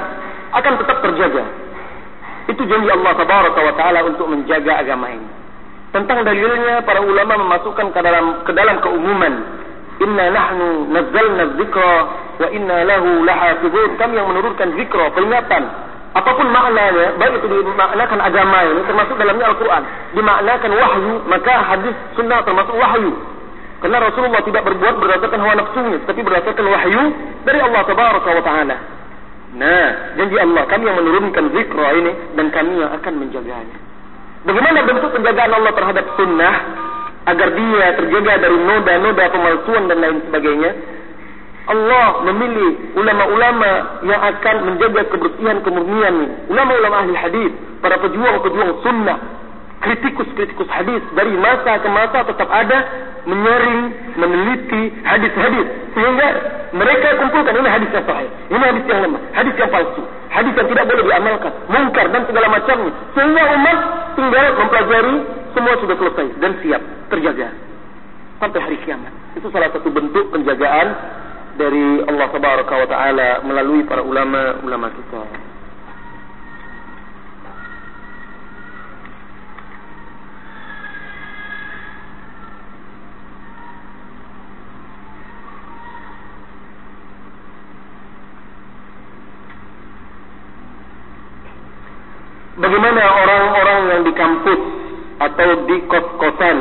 akan tetap terjaga. Itu janji Allah Tabaraka wa Taala untuk menjaga agama ini. Tentang dalilnya para ulama memasukkan ke dalam ke dalam keumuman. Inna nahnu nazzalna dzikra wa inna lahu lahafizun. Kami yang menurunkan zikra, peringatan. Apapun maknanya, baik itu dimaknakan agama ini termasuk dalamnya Al-Quran. Dimaknakan wahyu, maka hadis sunnah termasuk wahyu. Karena Rasulullah tidak berbuat berdasarkan hawa nafsunya, tapi berdasarkan wahyu dari Allah Tabaraka wa Taala. Nah, janji Allah, kami yang menurunkan zikra ini dan kami yang akan menjaganya. Bagaimana bentuk penjagaan Allah terhadap sunnah agar dia terjaga dari noda-noda pemalsuan dan lain sebagainya? Allah memilih ulama-ulama yang akan menjaga kebersihan kemurnian ulama-ulama ahli hadis, para pejuang-pejuang sunnah, kritikus-kritikus hadis dari masa ke masa tetap ada menyaring, meneliti hadis-hadis sehingga mereka kumpulkan ini hadis yang sahih, ini hadis yang lemah, hadis yang palsu, hadis yang tidak boleh diamalkan, mungkar dan segala macamnya. Sehingga umat tinggal mempelajari semua sudah selesai dan siap terjaga sampai hari kiamat. Itu salah satu bentuk penjagaan dari Allah Subhanahu wa taala melalui para ulama-ulama kita. Bagaimana orang-orang yang di kampus atau di kos-kosan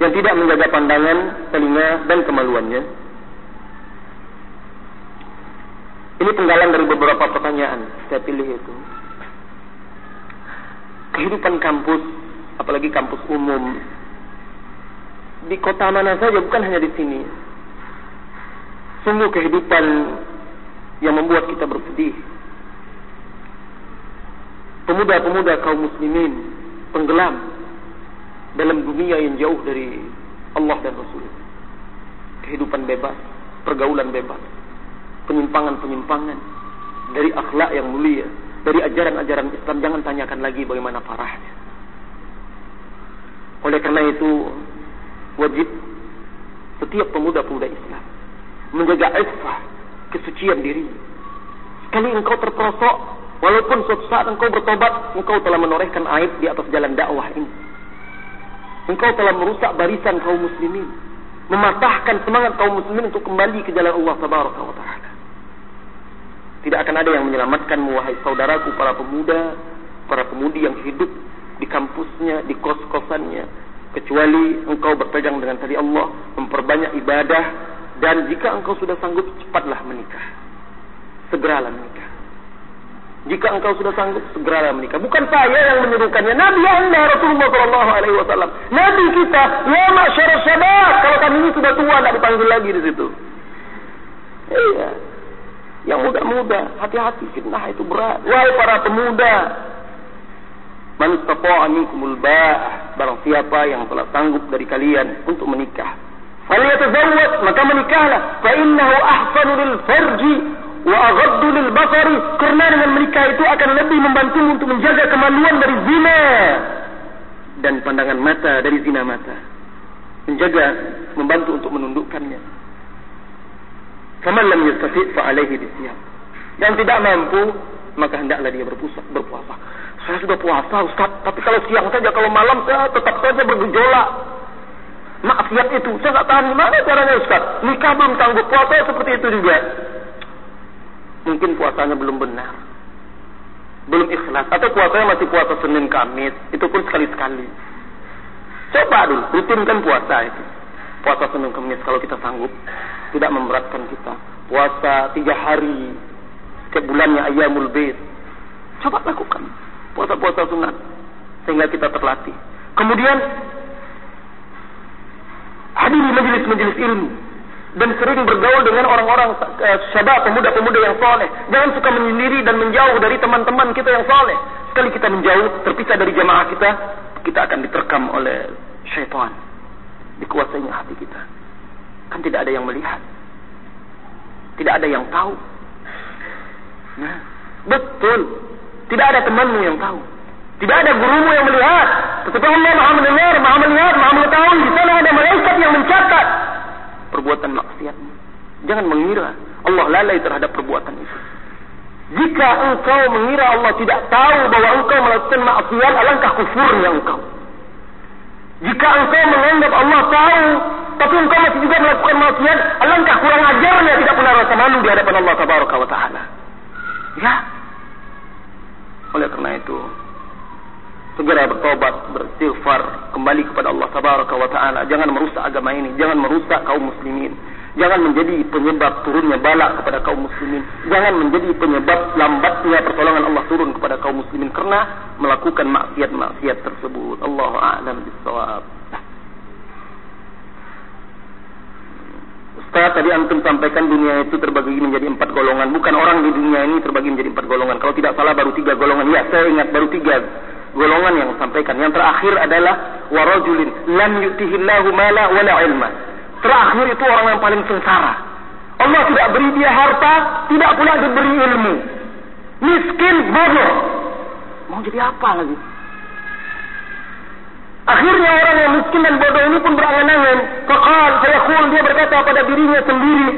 yang tidak menjaga pandangan, telinga dan kemaluannya? Ini penggalan dari beberapa pertanyaan. Saya pilih itu. Kehidupan kampus, apalagi kampus umum, di kota mana saja, bukan hanya di sini. Sungguh kehidupan yang membuat kita bersedih pemuda-pemuda kaum muslimin penggelam dalam dunia yang jauh dari Allah dan Rasul. Kehidupan bebas, pergaulan bebas, penyimpangan-penyimpangan dari akhlak yang mulia, dari ajaran-ajaran Islam jangan tanyakan lagi bagaimana parahnya. Oleh karena itu wajib setiap pemuda-pemuda Islam menjaga iffah, kesucian diri. Sekali engkau terperosok Walaupun suatu saat engkau bertobat, engkau telah menorehkan aib di atas jalan dakwah ini. Engkau telah merusak barisan kaum muslimin. Mematahkan semangat kaum muslimin untuk kembali ke jalan Allah Taala. Tidak akan ada yang menyelamatkan wahai saudaraku para pemuda, para pemudi yang hidup di kampusnya, di kos-kosannya. Kecuali engkau berpegang dengan tadi Allah, memperbanyak ibadah. Dan jika engkau sudah sanggup, cepatlah menikah. Segeralah menikah. Jika engkau sudah sanggup, segera menikah. Bukan saya yang menyuruhkannya. Nabi Anda Rasulullah Sallallahu Alaihi Wasallam. Nabi kita, ya masyarakat syabab. Kalau kami ini sudah tua, tidak dipanggil lagi di situ. Iya. Yang muda-muda, hati-hati fitnah itu berat. Wahai para pemuda, man istata'a minkumul ba'ah, barang siapa yang telah sanggup dari kalian untuk menikah. Falyatazawwaj, maka menikahlah. Fa innahu ahsanu lil farji wa aghaddu lil basari karena dengan menikah itu akan lebih membantu untuk menjaga kemaluan dari zina dan pandangan mata dari zina mata. Menjaga membantu untuk menundukkannya. Faman lam yastati fa alaihi bisyam yang tidak mampu maka hendaklah dia berpuasa berpuasa. Saya sudah puasa ustaz. Tapi kalau siang saja kalau malam saya tetap saja bergejolak. Maksiat itu. Saya tak tahan. Gimana caranya ustaz? Nikah belum sanggup puasa seperti itu juga mungkin puasanya belum benar. Belum ikhlas. Atau puasanya masih puasa Senin Kamis. Itu pun sekali-sekali. Coba dulu, rutinkan puasa itu. Puasa Senin Kamis kalau kita sanggup. Tidak memberatkan kita. Puasa tiga hari. Setiap bulannya ayamul bait. Coba lakukan. Puasa-puasa sunat. Sehingga kita terlatih. Kemudian, hadiri majelis-majelis ilmu dan sering bergaul dengan orang-orang uh, syabab pemuda-pemuda yang soleh. Jangan suka menyendiri dan menjauh dari teman-teman kita yang soleh. Sekali kita menjauh, terpisah dari jamaah kita, kita akan diterkam oleh syaitan. Dikuasainya hati kita. Kan tidak ada yang melihat. Tidak ada yang tahu. Nah, betul. Tidak ada temanmu yang tahu. Tidak ada gurumu yang melihat. Tetapi Allah maha mendengar, maha melihat, maha mengetahui. Di sana ada malaikat yang mencatat perbuatan maksiatmu. Jangan mengira Allah lalai terhadap perbuatan itu. Jika engkau mengira Allah tidak tahu bahwa engkau melakukan maksiat, alangkah kufurnya engkau. Jika engkau menganggap Allah tahu, tapi engkau masih juga melakukan maksiat, alangkah kurang ajarnya tidak pernah rasa malu di hadapan Allah Ta'ala. Ya. Oleh karena itu, segera bertobat, beristighfar, kembali kepada Allah Tabaraka wa taala. Jangan merusak agama ini, jangan merusak kaum muslimin. Jangan menjadi penyebab turunnya balak kepada kaum muslimin. Jangan menjadi penyebab lambatnya pertolongan Allah turun kepada kaum muslimin karena melakukan maksiat-maksiat tersebut. Allahu a'lam bissawab. Ustaz tadi antum sampaikan dunia itu terbagi menjadi empat golongan. Bukan orang di dunia ini terbagi menjadi empat golongan. Kalau tidak salah baru tiga golongan. Ya, saya ingat baru tiga golongan yang sampaikan. Yang terakhir adalah warajulin lam yutihillahu mala wala ilma. Terakhir itu orang yang paling sengsara. Allah tidak beri dia harta, tidak pula diberi ilmu. Miskin, bodoh. Mau jadi apa lagi? Akhirnya orang yang miskin dan bodoh ini pun berangan-angan. Fakal, saya dia berkata pada dirinya sendiri,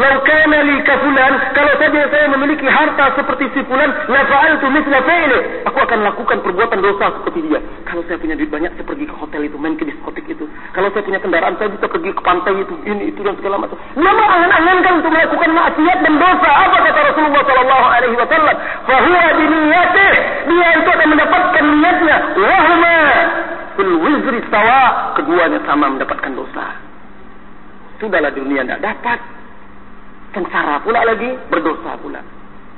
Lau kana li kafulan, kalau saja saya memiliki harta seperti si fulan, la fa'altu mithla fi'li. Aku akan lakukan perbuatan dosa seperti dia. Kalau saya punya duit banyak, saya pergi ke hotel itu, main ke diskotik itu. Kalau saya punya kendaraan, saya bisa pergi ke pantai itu, ini itu dan segala macam. Nama angan-angankan untuk melakukan maksiat dan dosa. Apa kata Rasulullah sallallahu alaihi wasallam? Fa huwa bi niyyatih. Dia itu akan mendapatkan niatnya. Wa huma fil. Keduanya sama mendapatkan dosa. Sudahlah dunia tidak dapat sengsara pula lagi, berdosa pula.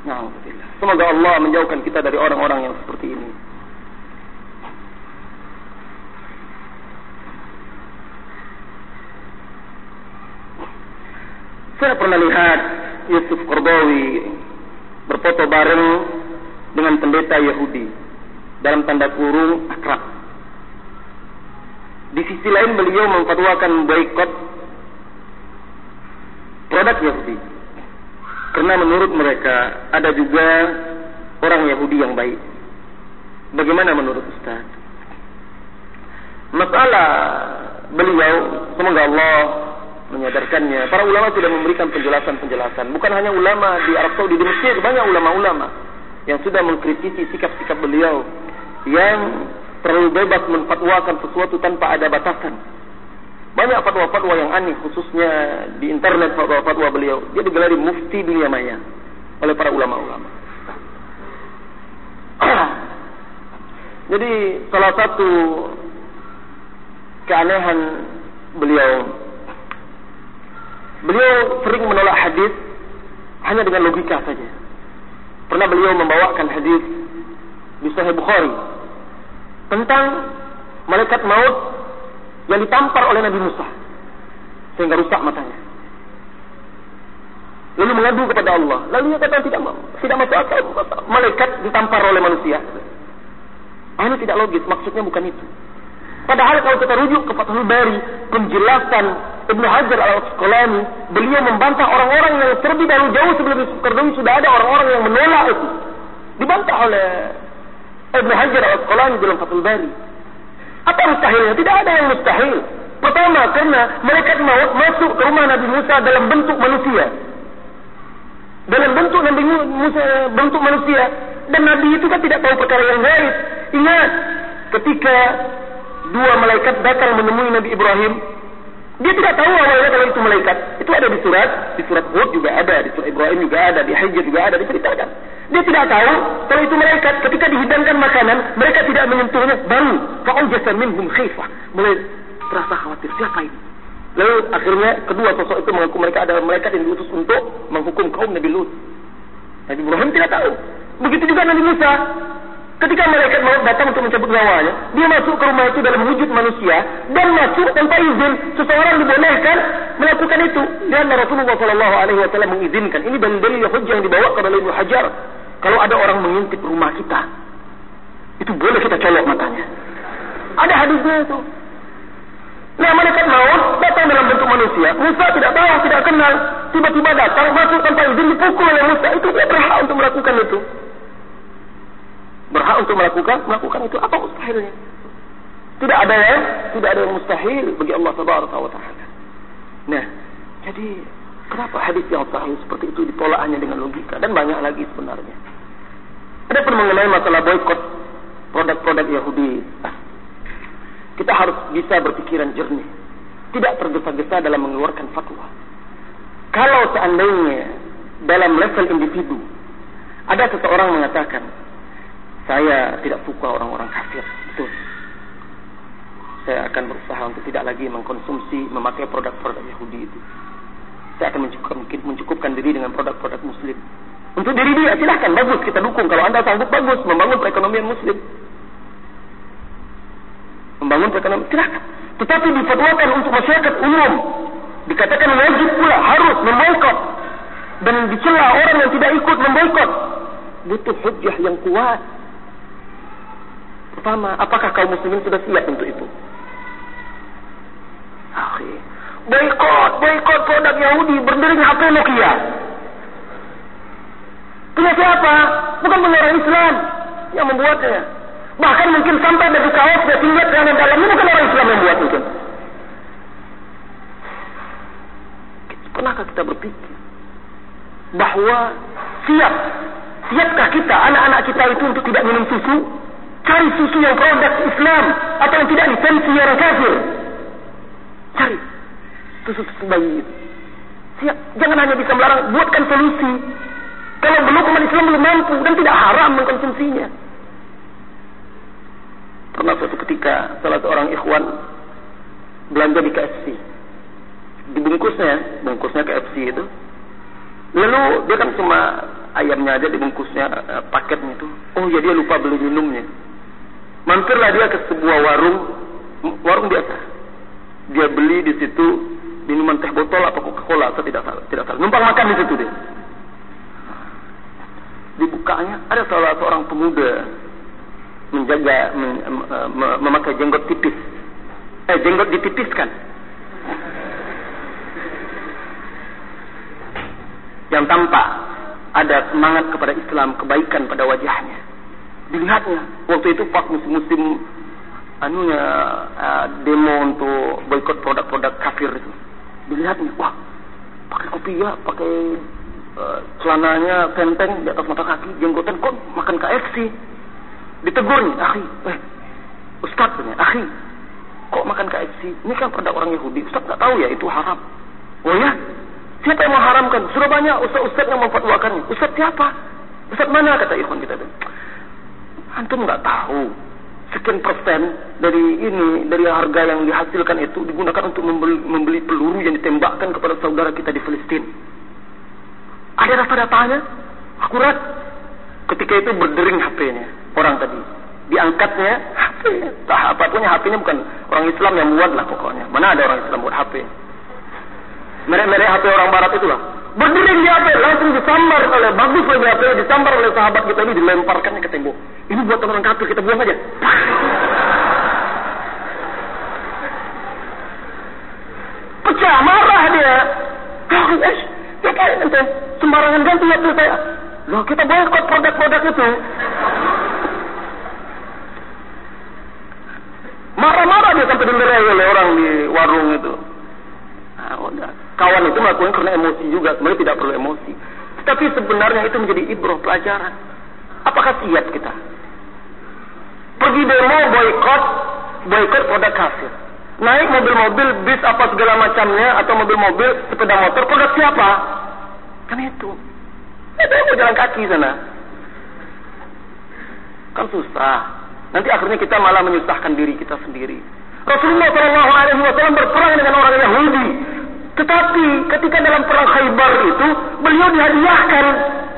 Alhamdulillah. Semoga Allah menjauhkan kita dari orang-orang yang seperti ini. Saya pernah lihat Yusuf Korbawi berfoto bareng dengan pendeta Yahudi dalam tanda kurung akrab. Di sisi lain beliau memfatwakan boikot produk Yahudi. Karena menurut mereka ada juga orang Yahudi yang baik. Bagaimana menurut Ustaz? Masalah beliau, semoga Allah menyadarkannya. Para ulama sudah memberikan penjelasan-penjelasan. Bukan hanya ulama di Arab Saudi, di Mesir banyak ulama-ulama yang sudah mengkritisi sikap-sikap beliau yang terlalu bebas menfatwakan sesuatu tanpa ada batasan. Banyak fatwa-fatwa yang aneh khususnya di internet fatwa-fatwa beliau. Dia digelari mufti dunia maya oleh para ulama-ulama. Jadi salah satu keanehan beliau beliau sering menolak hadis hanya dengan logika saja. Pernah beliau membawakan hadis di Sahih Bukhari tentang malaikat maut yang ditampar oleh Nabi Musa sehingga rusak matanya. Lalu mengadu kepada Allah. Lalu dia kata tidak tidak masuk akal malaikat ditampar oleh manusia. Ah, ini tidak logis. Maksudnya bukan itu. Padahal kalau kita rujuk ke Fathul Bari, penjelasan Ibnu Hajar al-Asqalani, beliau membantah orang-orang yang terlebih dahulu jauh sebelum Qardawi sudah ada orang-orang yang menolak itu. Dibantah oleh Ibnu Hajar al-Asqalani dalam Fathul Bari. Apa mustahilnya? Tidak ada yang mustahil. Pertama, karena mereka maut masuk ke rumah Nabi Musa dalam bentuk manusia. Dalam bentuk Nabi Musa bentuk manusia. Dan Nabi itu kan tidak tahu perkara yang gaib. Ingat, ketika dua malaikat datang menemui Nabi Ibrahim. Dia tidak tahu awalnya kalau itu malaikat. Itu ada di surat, di surat Hud juga ada, di surat Ibrahim juga ada, di Hijr juga ada diceritakan. Dia tidak tahu kalau itu malaikat. Ketika dihidangkan makanan, mereka tidak menyentuhnya. Baru fa'ujasa minhum khifah. Mulai terasa khawatir. Siapa ini? Lalu akhirnya kedua sosok itu mengaku mereka adalah malaikat yang diutus untuk menghukum kaum Nabi Lut. Nabi Ibrahim tidak tahu. Begitu juga Nabi Musa. Ketika malaikat maut datang untuk mencabut nyawanya, dia masuk ke rumah itu dalam wujud manusia dan masuk tanpa izin. Seseorang dibolehkan melakukan itu. Dan Rasulullah Shallallahu Alaihi Wasallam mengizinkan. Ini dalil-dalil yang hujah yang dibawa ke dalam Hajar. Kalau ada orang mengintip rumah kita, itu boleh kita colok matanya. Ada hadisnya itu. Nah, malaikat maut datang dalam bentuk manusia. Musa tidak tahu, tidak kenal. Tiba-tiba datang, masuk tanpa izin, dipukul oleh Musa. Itu dia berhak untuk melakukan itu berhak untuk melakukan melakukan itu apa mustahilnya? Tidak ada yang tidak ada yang mustahil bagi Allah Subhanahu wa taala. Nah jadi kenapa hadis yang sahih seperti itu ditolak hanya dengan logika? Dan banyak lagi sebenarnya. Ada pun mengenai masalah boykot produk-produk Yahudi. Kita harus bisa berpikiran jernih. Tidak tergesa-gesa dalam mengeluarkan fatwa. Kalau seandainya dalam level individu ada seseorang mengatakan saya tidak suka orang-orang kafir. Betul. Saya akan berusaha untuk tidak lagi mengkonsumsi, memakai produk-produk Yahudi itu. Saya akan mencukupkan, mencukupkan diri dengan produk-produk Muslim. Untuk diri dia, silahkan. Bagus, kita dukung. Kalau anda sanggup, bagus. Membangun perekonomian Muslim. Membangun perekonomian, silahkan. Tetapi difatwakan untuk masyarakat umum. Dikatakan wajib pula, harus memboikot. Dan dicela orang yang tidak ikut memboikot. Butuh hujah yang kuat pertama, apakah kaum muslimin sudah siap untuk itu? Akhir. Boykot, boykot produk Yahudi berdering HP Nokia. Punya siapa? Bukan orang Islam yang membuatnya. Bahkan mungkin sampai baju kaos dan tinggal yang dalamnya bukan orang Islam yang membuat mungkin. Pernahkah kita berpikir bahawa siap siapkah kita anak-anak kita itu untuk tidak minum susu Cari susu yang produk Islam atau yang tidak lisensi orang kafir. Cari susu-susu bayi itu. Siap. Jangan hanya bisa melarang, buatkan solusi. Kalau belum umat Islam belum mampu dan tidak haram mengkonsumsinya. Pernah suatu ketika salah seorang ikhwan belanja di KFC. Dibungkusnya, bungkusnya KFC itu. Lalu dia kan cuma ayamnya aja dibungkusnya eh, paketnya itu. Oh ya dia lupa beli minumnya. Mampirlah dia ke sebuah warung, warung biasa. Dia beli di situ minuman teh botol atau Coca-Cola, atau tidak salah, tidak salah. Numpang makan di situ dia. Dibukanya ada salah seorang pemuda menjaga mem, mem, memakai jenggot tipis. Eh jenggot ditipiskan. Yang tampak ada semangat kepada Islam, kebaikan pada wajahnya dilihatnya waktu itu pas musim-musim anunya uh, demo untuk boikot produk-produk kafir itu. Dilihatnya wah pakai kopi ya pakai uh, celananya tenteng di atas mata kaki jenggotan kok makan KFC ditegurnya akhi eh ustaz punya akhi kok makan KFC ini kan produk orang Yahudi ustaz nggak tahu ya itu haram. Oh ya siapa yang mengharamkan? Sudah banyak ustaz-ustaz yang memfatwakannya. Ustaz siapa? Ustaz mana? Kata ikhwan kita itu Antum nggak tahu sekian persen dari ini dari harga yang dihasilkan itu digunakan untuk membeli, membeli peluru yang ditembakkan kepada saudara kita di Palestina. Ada data-datanya? Akurat. Ketika itu berdering HP-nya orang tadi. Diangkatnya HP. Tak apa punya HP-nya bukan orang Islam yang buat lah pokoknya. Mana ada orang Islam buat HP? Merek-merek HP orang Barat itulah. Berdering di HP langsung disambar oleh bagus lagi HP disambar oleh sahabat kita ini dilemparkannya ke tembok. Ini buat orang kafir kita buang aja. Pecah marah dia. Ah, eh, ngapain ente? Sembarangan ganti HP saya. Loh kita boykot produk-produk itu. Marah-marah dia sampai dilerai oleh orang di warung itu. Nah, udah. Kawan itu melakukan karena emosi juga. Sebenarnya tidak perlu emosi. Tapi sebenarnya itu menjadi ibroh pelajaran. Apakah siap kita? Pergi demo boykot, boykot produk kafir. Naik mobil-mobil, bis apa segala macamnya, atau mobil-mobil, sepeda motor, produk siapa? Kan itu. Itu mau jalan kaki sana. Kan susah. Nanti akhirnya kita malah menyusahkan diri kita sendiri. Rasulullah Shallallahu Alaihi Wasallam berperang dengan orang Yahudi. Tetapi ketika dalam perang Khaybar itu beliau dihadiahkan,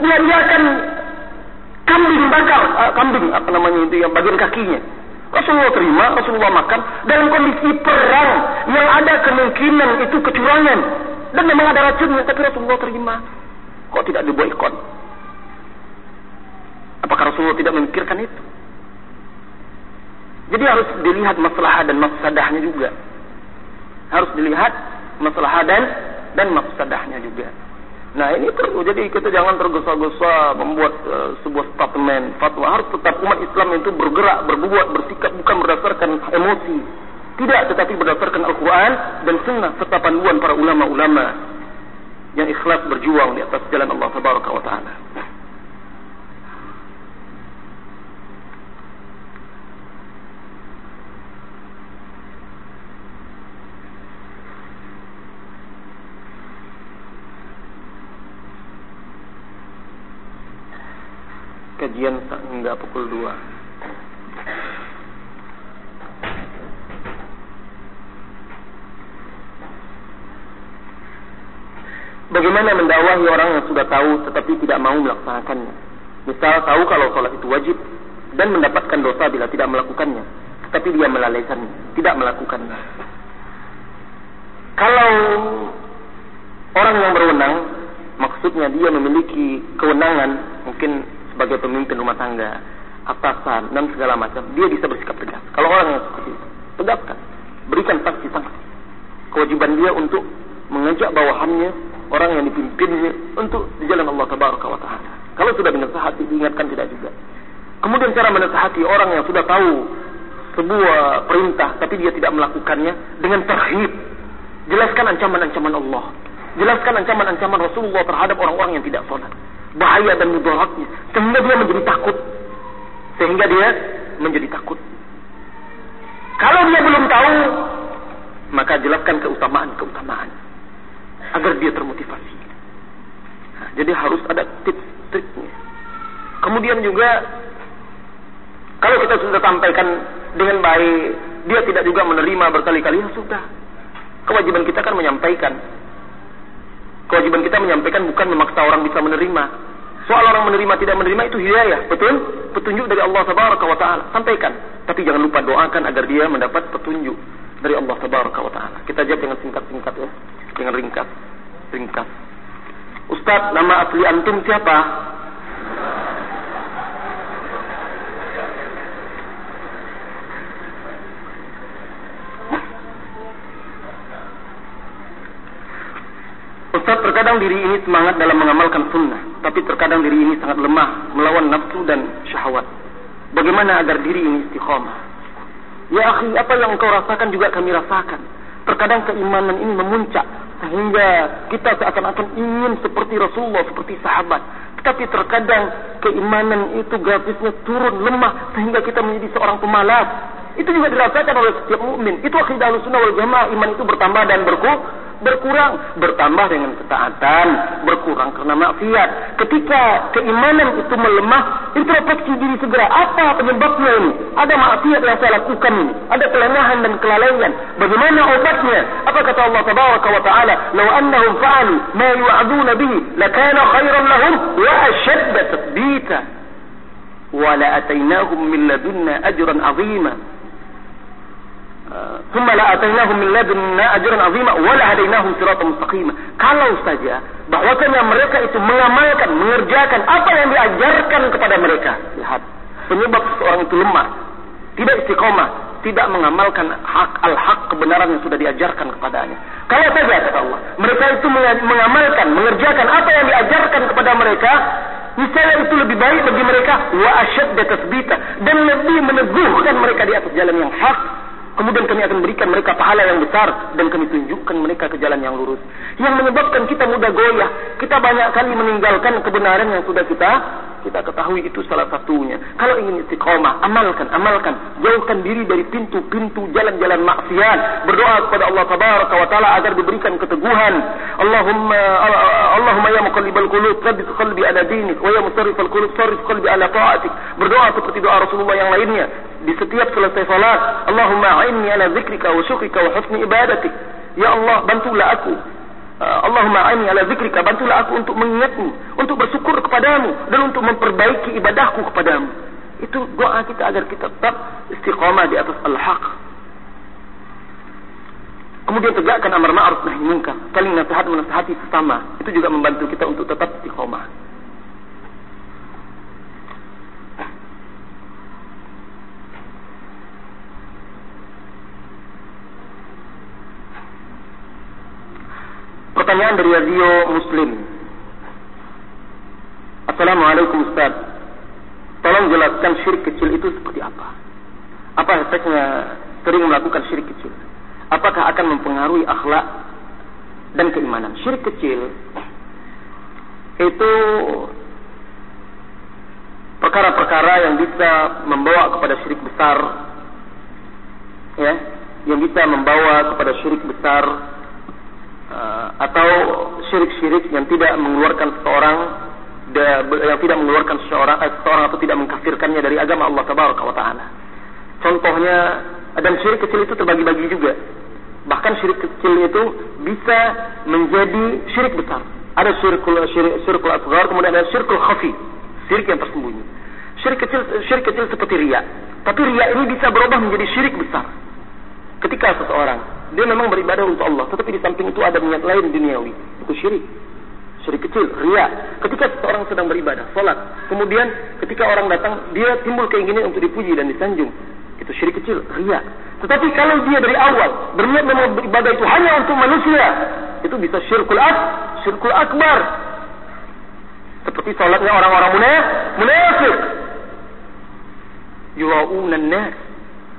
dihadiahkan kambing bakar, uh, kambing apa namanya itu yang bagian kakinya. Rasulullah terima, Rasulullah makan dalam kondisi perang yang ada kemungkinan itu kecurangan dan memang ada racunnya, tapi Rasulullah terima. Kok tidak diboikot? Apakah Rasulullah tidak memikirkan itu? Jadi harus dilihat masalah dan mafsadahnya juga. Harus dilihat masalah dan dan mafsadahnya juga. Nah ini perlu jadi kita jangan tergesa-gesa membuat uh, sebuah statement fatwa harus tetap umat Islam itu bergerak berbuat bersikap bukan berdasarkan emosi tidak tetapi berdasarkan Al-Quran dan Sunnah serta panduan para ulama-ulama yang ikhlas berjuang di atas jalan Allah Taala. Kajian hingga pukul 2. Bagaimana mendakwahi orang yang sudah tahu tetapi tidak mau melaksanakannya? Misal tahu kalau sholat itu wajib dan mendapatkan dosa bila tidak melakukannya, tetapi dia melalaikannya, tidak melakukannya. Kalau orang yang berwenang, maksudnya dia memiliki kewenangan, mungkin sebagai pemimpin rumah tangga, atasan dan segala macam, dia bisa bersikap tegas. Kalau orang yang seperti itu, tegakkan, berikan sanksi-sanksi. Kewajiban dia untuk mengajak bawahannya, orang yang dipimpinnya untuk di jalan Allah Tabaraka wa Taala. Kalau sudah menasihati, diingatkan tidak juga. Kemudian cara menasihati orang yang sudah tahu sebuah perintah tapi dia tidak melakukannya dengan terhib. Jelaskan ancaman-ancaman Allah. Jelaskan ancaman-ancaman Rasulullah terhadap orang-orang yang tidak sholat bahaya dan mudaratnya. Sehingga dia menjadi takut. Sehingga dia menjadi takut. Kalau dia belum tahu maka jelaskan keutamaan-keutamaan agar dia termotivasi. Nah, jadi harus ada tips-triknya. Kemudian juga kalau kita sudah sampaikan dengan baik dia tidak juga menerima berkali-kali ya sudah. Kewajiban kita kan menyampaikan Kewajiban kita menyampaikan bukan memaksa orang bisa menerima. Soal orang menerima tidak menerima itu hidayah, betul? Petunjuk dari Allah Tabaraka wa taala. Sampaikan, tapi jangan lupa doakan agar dia mendapat petunjuk dari Allah Tabaraka wa taala. Kita jawab dengan singkat-singkat ya, dengan ringkas. Ringkas. Ustaz, nama asli antum siapa? Ustaz terkadang diri ini semangat dalam mengamalkan sunnah, tapi terkadang diri ini sangat lemah melawan nafsu dan syahwat. Bagaimana agar diri ini istiqamah? Ya akhi, apa yang engkau rasakan juga kami rasakan. Terkadang keimanan ini memuncak sehingga kita seakan-akan ingin seperti Rasulullah, seperti sahabat. Tetapi terkadang keimanan itu grafisnya turun lemah sehingga kita menjadi seorang pemalas. Itu juga dirasakan oleh setiap mukmin. Itu akidah sunnah wal jamaah. Iman itu bertambah dan berkurang berkurang bertambah dengan ketaatan berkurang karena maksiat. Ketika keimanan itu melemah introspeksi diri segera. Apa penyebabnya ini? Ada maksiat yang saya lakukan ini. Ada kelemahan dan kelalaian. Bagaimana obatnya? Apa kata Allah tabaraka wa taala? Law annahum fa'alu ma yu'aduna bihi lakana khairan lahum wa ashadda tathbita wa la atainahum min ladunna ajran 'azima ثم لا أتيناهم من لدنا أجرا عظيما ولا هديناهم صراطا مستقيما kalau saja bahwasanya mereka itu mengamalkan mengerjakan apa yang diajarkan kepada mereka. Lihat penyebab seorang itu lemah tidak istiqomah tidak mengamalkan hak al-hak kebenaran yang sudah diajarkan kepadanya. Kalau saja kata Allah, mereka itu mengamalkan, mengerjakan apa yang diajarkan kepada mereka, niscaya itu lebih baik bagi mereka wa asyad dan lebih meneguhkan mereka di atas jalan yang hak. Kemudian kami akan berikan mereka pahala yang besar dan kami tunjukkan mereka ke jalan yang lurus. Yang menyebabkan kita mudah goyah. Kita banyak kali meninggalkan kebenaran yang sudah kita kita ketahui itu salah satunya. Kalau ingin istiqomah, amalkan, amalkan. Jauhkan diri dari pintu-pintu jalan-jalan maksiat. Berdoa kepada Allah Tabaraka wa Ta'ala agar diberikan keteguhan. Allahumma Allahumma ya muqallibal qulub, tsabbit qalbi ala dinik wa ya musarrifal qulub, sarrif qalbi ala ta'atik. Berdoa seperti doa Rasulullah yang lainnya di setiap selesai salat. Allahumma a'inni ala zikrika wa syukrika wa husni ibadatik. Ya Allah, bantulah aku Allahumma aini ala zikrika bantulah aku untuk mengingatmu untuk bersyukur kepadamu dan untuk memperbaiki ibadahku kepadamu. Itu doa kita agar kita tetap istiqamah di atas al-haq. Kemudian tegakkan amar ma'ruf nahi munkar saling nasihat menasihati sesama. Itu juga membantu kita untuk tetap istiqamah Pertanyaan dari radio Muslim. Assalamualaikum Ustaz. Tolong jelaskan syirik kecil itu seperti apa? Apa efeknya sering melakukan syirik kecil? Apakah akan mempengaruhi akhlak dan keimanan? Syirik kecil itu perkara-perkara yang bisa membawa kepada syirik besar ya yang bisa membawa kepada syirik besar uh, atau syirik-syirik yang tidak mengeluarkan seseorang yang tidak mengeluarkan seseorang, eh, seseorang atau tidak mengkafirkannya dari agama Allah taala. Contohnya dan syirik kecil itu terbagi-bagi juga. Bahkan syirik kecil itu bisa menjadi syirik besar. Ada syirik, syirikul asghar, kemudian ada syirikul khafi, syirik yang tersembunyi. Syirik kecil syirik kecil seperti riya. Tapi riya ini bisa berubah menjadi syirik besar. Ketika seseorang dia memang beribadah untuk Allah, tetapi di samping itu ada niat lain duniawi, itu syirik. Syirik kecil, ria. Ketika seorang sedang beribadah, salat, kemudian ketika orang datang, dia timbul keinginan untuk dipuji dan disanjung. Itu syirik kecil, ria. Tetapi kalau dia dari awal berniat memang beribadah itu hanya untuk manusia, itu bisa syirkul ak, syirkul akbar. Seperti salatnya orang-orang munafik. Yura'unan nas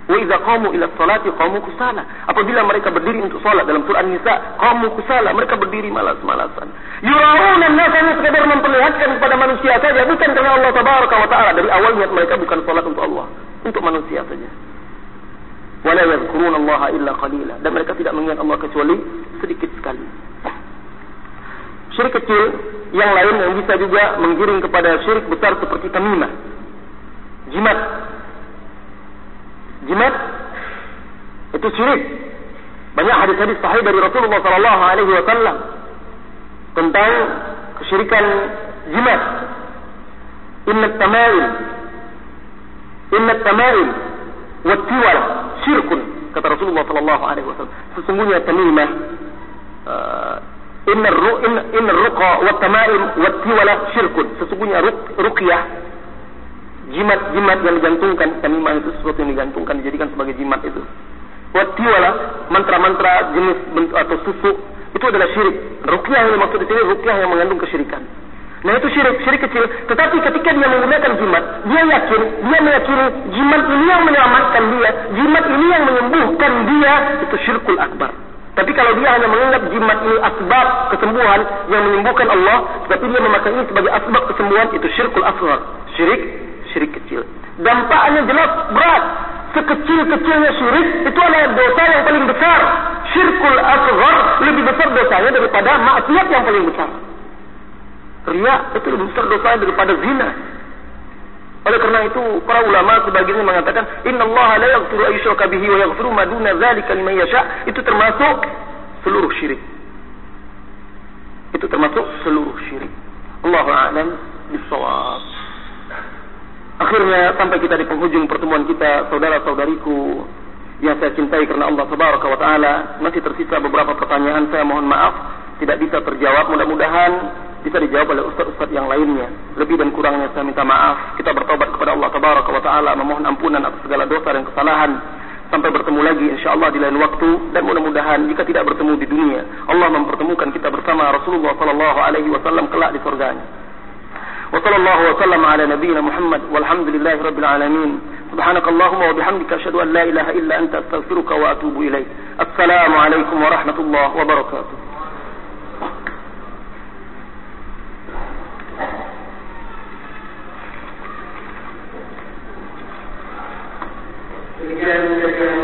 Wa idza qamu ila salati qamu kusala. Apabila mereka berdiri untuk salat dalam surah An-Nisa, qamu kusala, mereka berdiri malas-malasan. Yurauna an-nas hanya sekadar memperlihatkan kepada manusia saja, bukan karena Allah tabaraka wa taala. Dari awal niat mereka bukan salat untuk Allah, untuk manusia saja. Wala yadhkuruna Allah illa qalila. Dan mereka tidak mengingat Allah kecuali sedikit sekali. Syirik kecil yang lain yang bisa juga menggiring kepada syirik besar seperti tamimah. Jimat itu syirik. Banyak hadis-hadis sahih dari Rasulullah sallallahu alaihi wasallam tentang kesyirikan jimat. Inna tamail Inna tamail wa tiwal syirkun kata Rasulullah sallallahu alaihi wasallam. Sesungguhnya tamimah uh, Inna ru inna, inna ruqa wa tamaim wa tiwala syirkun. Sesungguhnya ruqyah jimat-jimat yang digantungkan tamimah itu sesuatu yang digantungkan dijadikan sebagai jimat itu. Watiwala mantra-mantra jenis atau susu itu adalah syirik. Rukyah yang maksud di sini rukyah yang mengandung kesyirikan. Nah itu syirik syirik kecil. Tetapi ketika dia menggunakan jimat dia yakin dia meyakini jimat ini yang menyelamatkan dia jimat ini yang menyembuhkan dia itu syirkul akbar. Tapi kalau dia hanya menganggap jimat ini asbab kesembuhan yang menyembuhkan Allah, tetapi dia memakai ini sebagai asbab kesembuhan, itu syirkul asghar. Syirik syirik kecil. Dampaknya jelas berat. Sekecil-kecilnya syirik itu adalah dosa yang paling besar. Syirkul asghar lebih besar dosanya daripada maksiat yang paling besar. Ria itu lebih besar dosanya daripada zina. Oleh karena itu para ulama sebagiannya mengatakan Inna Allah la yaghfiru ayyushraka bihi wa yaghfiru ma duna dzalika liman yasha itu termasuk seluruh syirik. Itu termasuk seluruh syirik. Allahu a'lam bissawab. Akhirnya sampai kita di penghujung pertemuan kita, saudara-saudariku yang saya cintai karena Allah Tabaraka wa taala, masih tersisa beberapa pertanyaan saya mohon maaf tidak bisa terjawab. Mudah-mudahan bisa dijawab oleh ustaz-ustaz yang lainnya. Lebih dan kurangnya saya minta maaf. Kita bertobat kepada Allah Tabaraka wa taala, memohon ampunan atas segala dosa dan kesalahan. Sampai bertemu lagi insyaallah di lain waktu dan mudah-mudahan jika tidak bertemu di dunia, Allah mempertemukan kita bersama Rasulullah sallallahu alaihi wasallam kelak di surganya. وصلى الله وسلم على نبينا محمد والحمد لله رب العالمين. سبحانك اللهم وبحمدك أشهد أن لا إله إلا أنت أستغفرك وأتوب إليك. السلام عليكم ورحمة الله وبركاته. Gracias.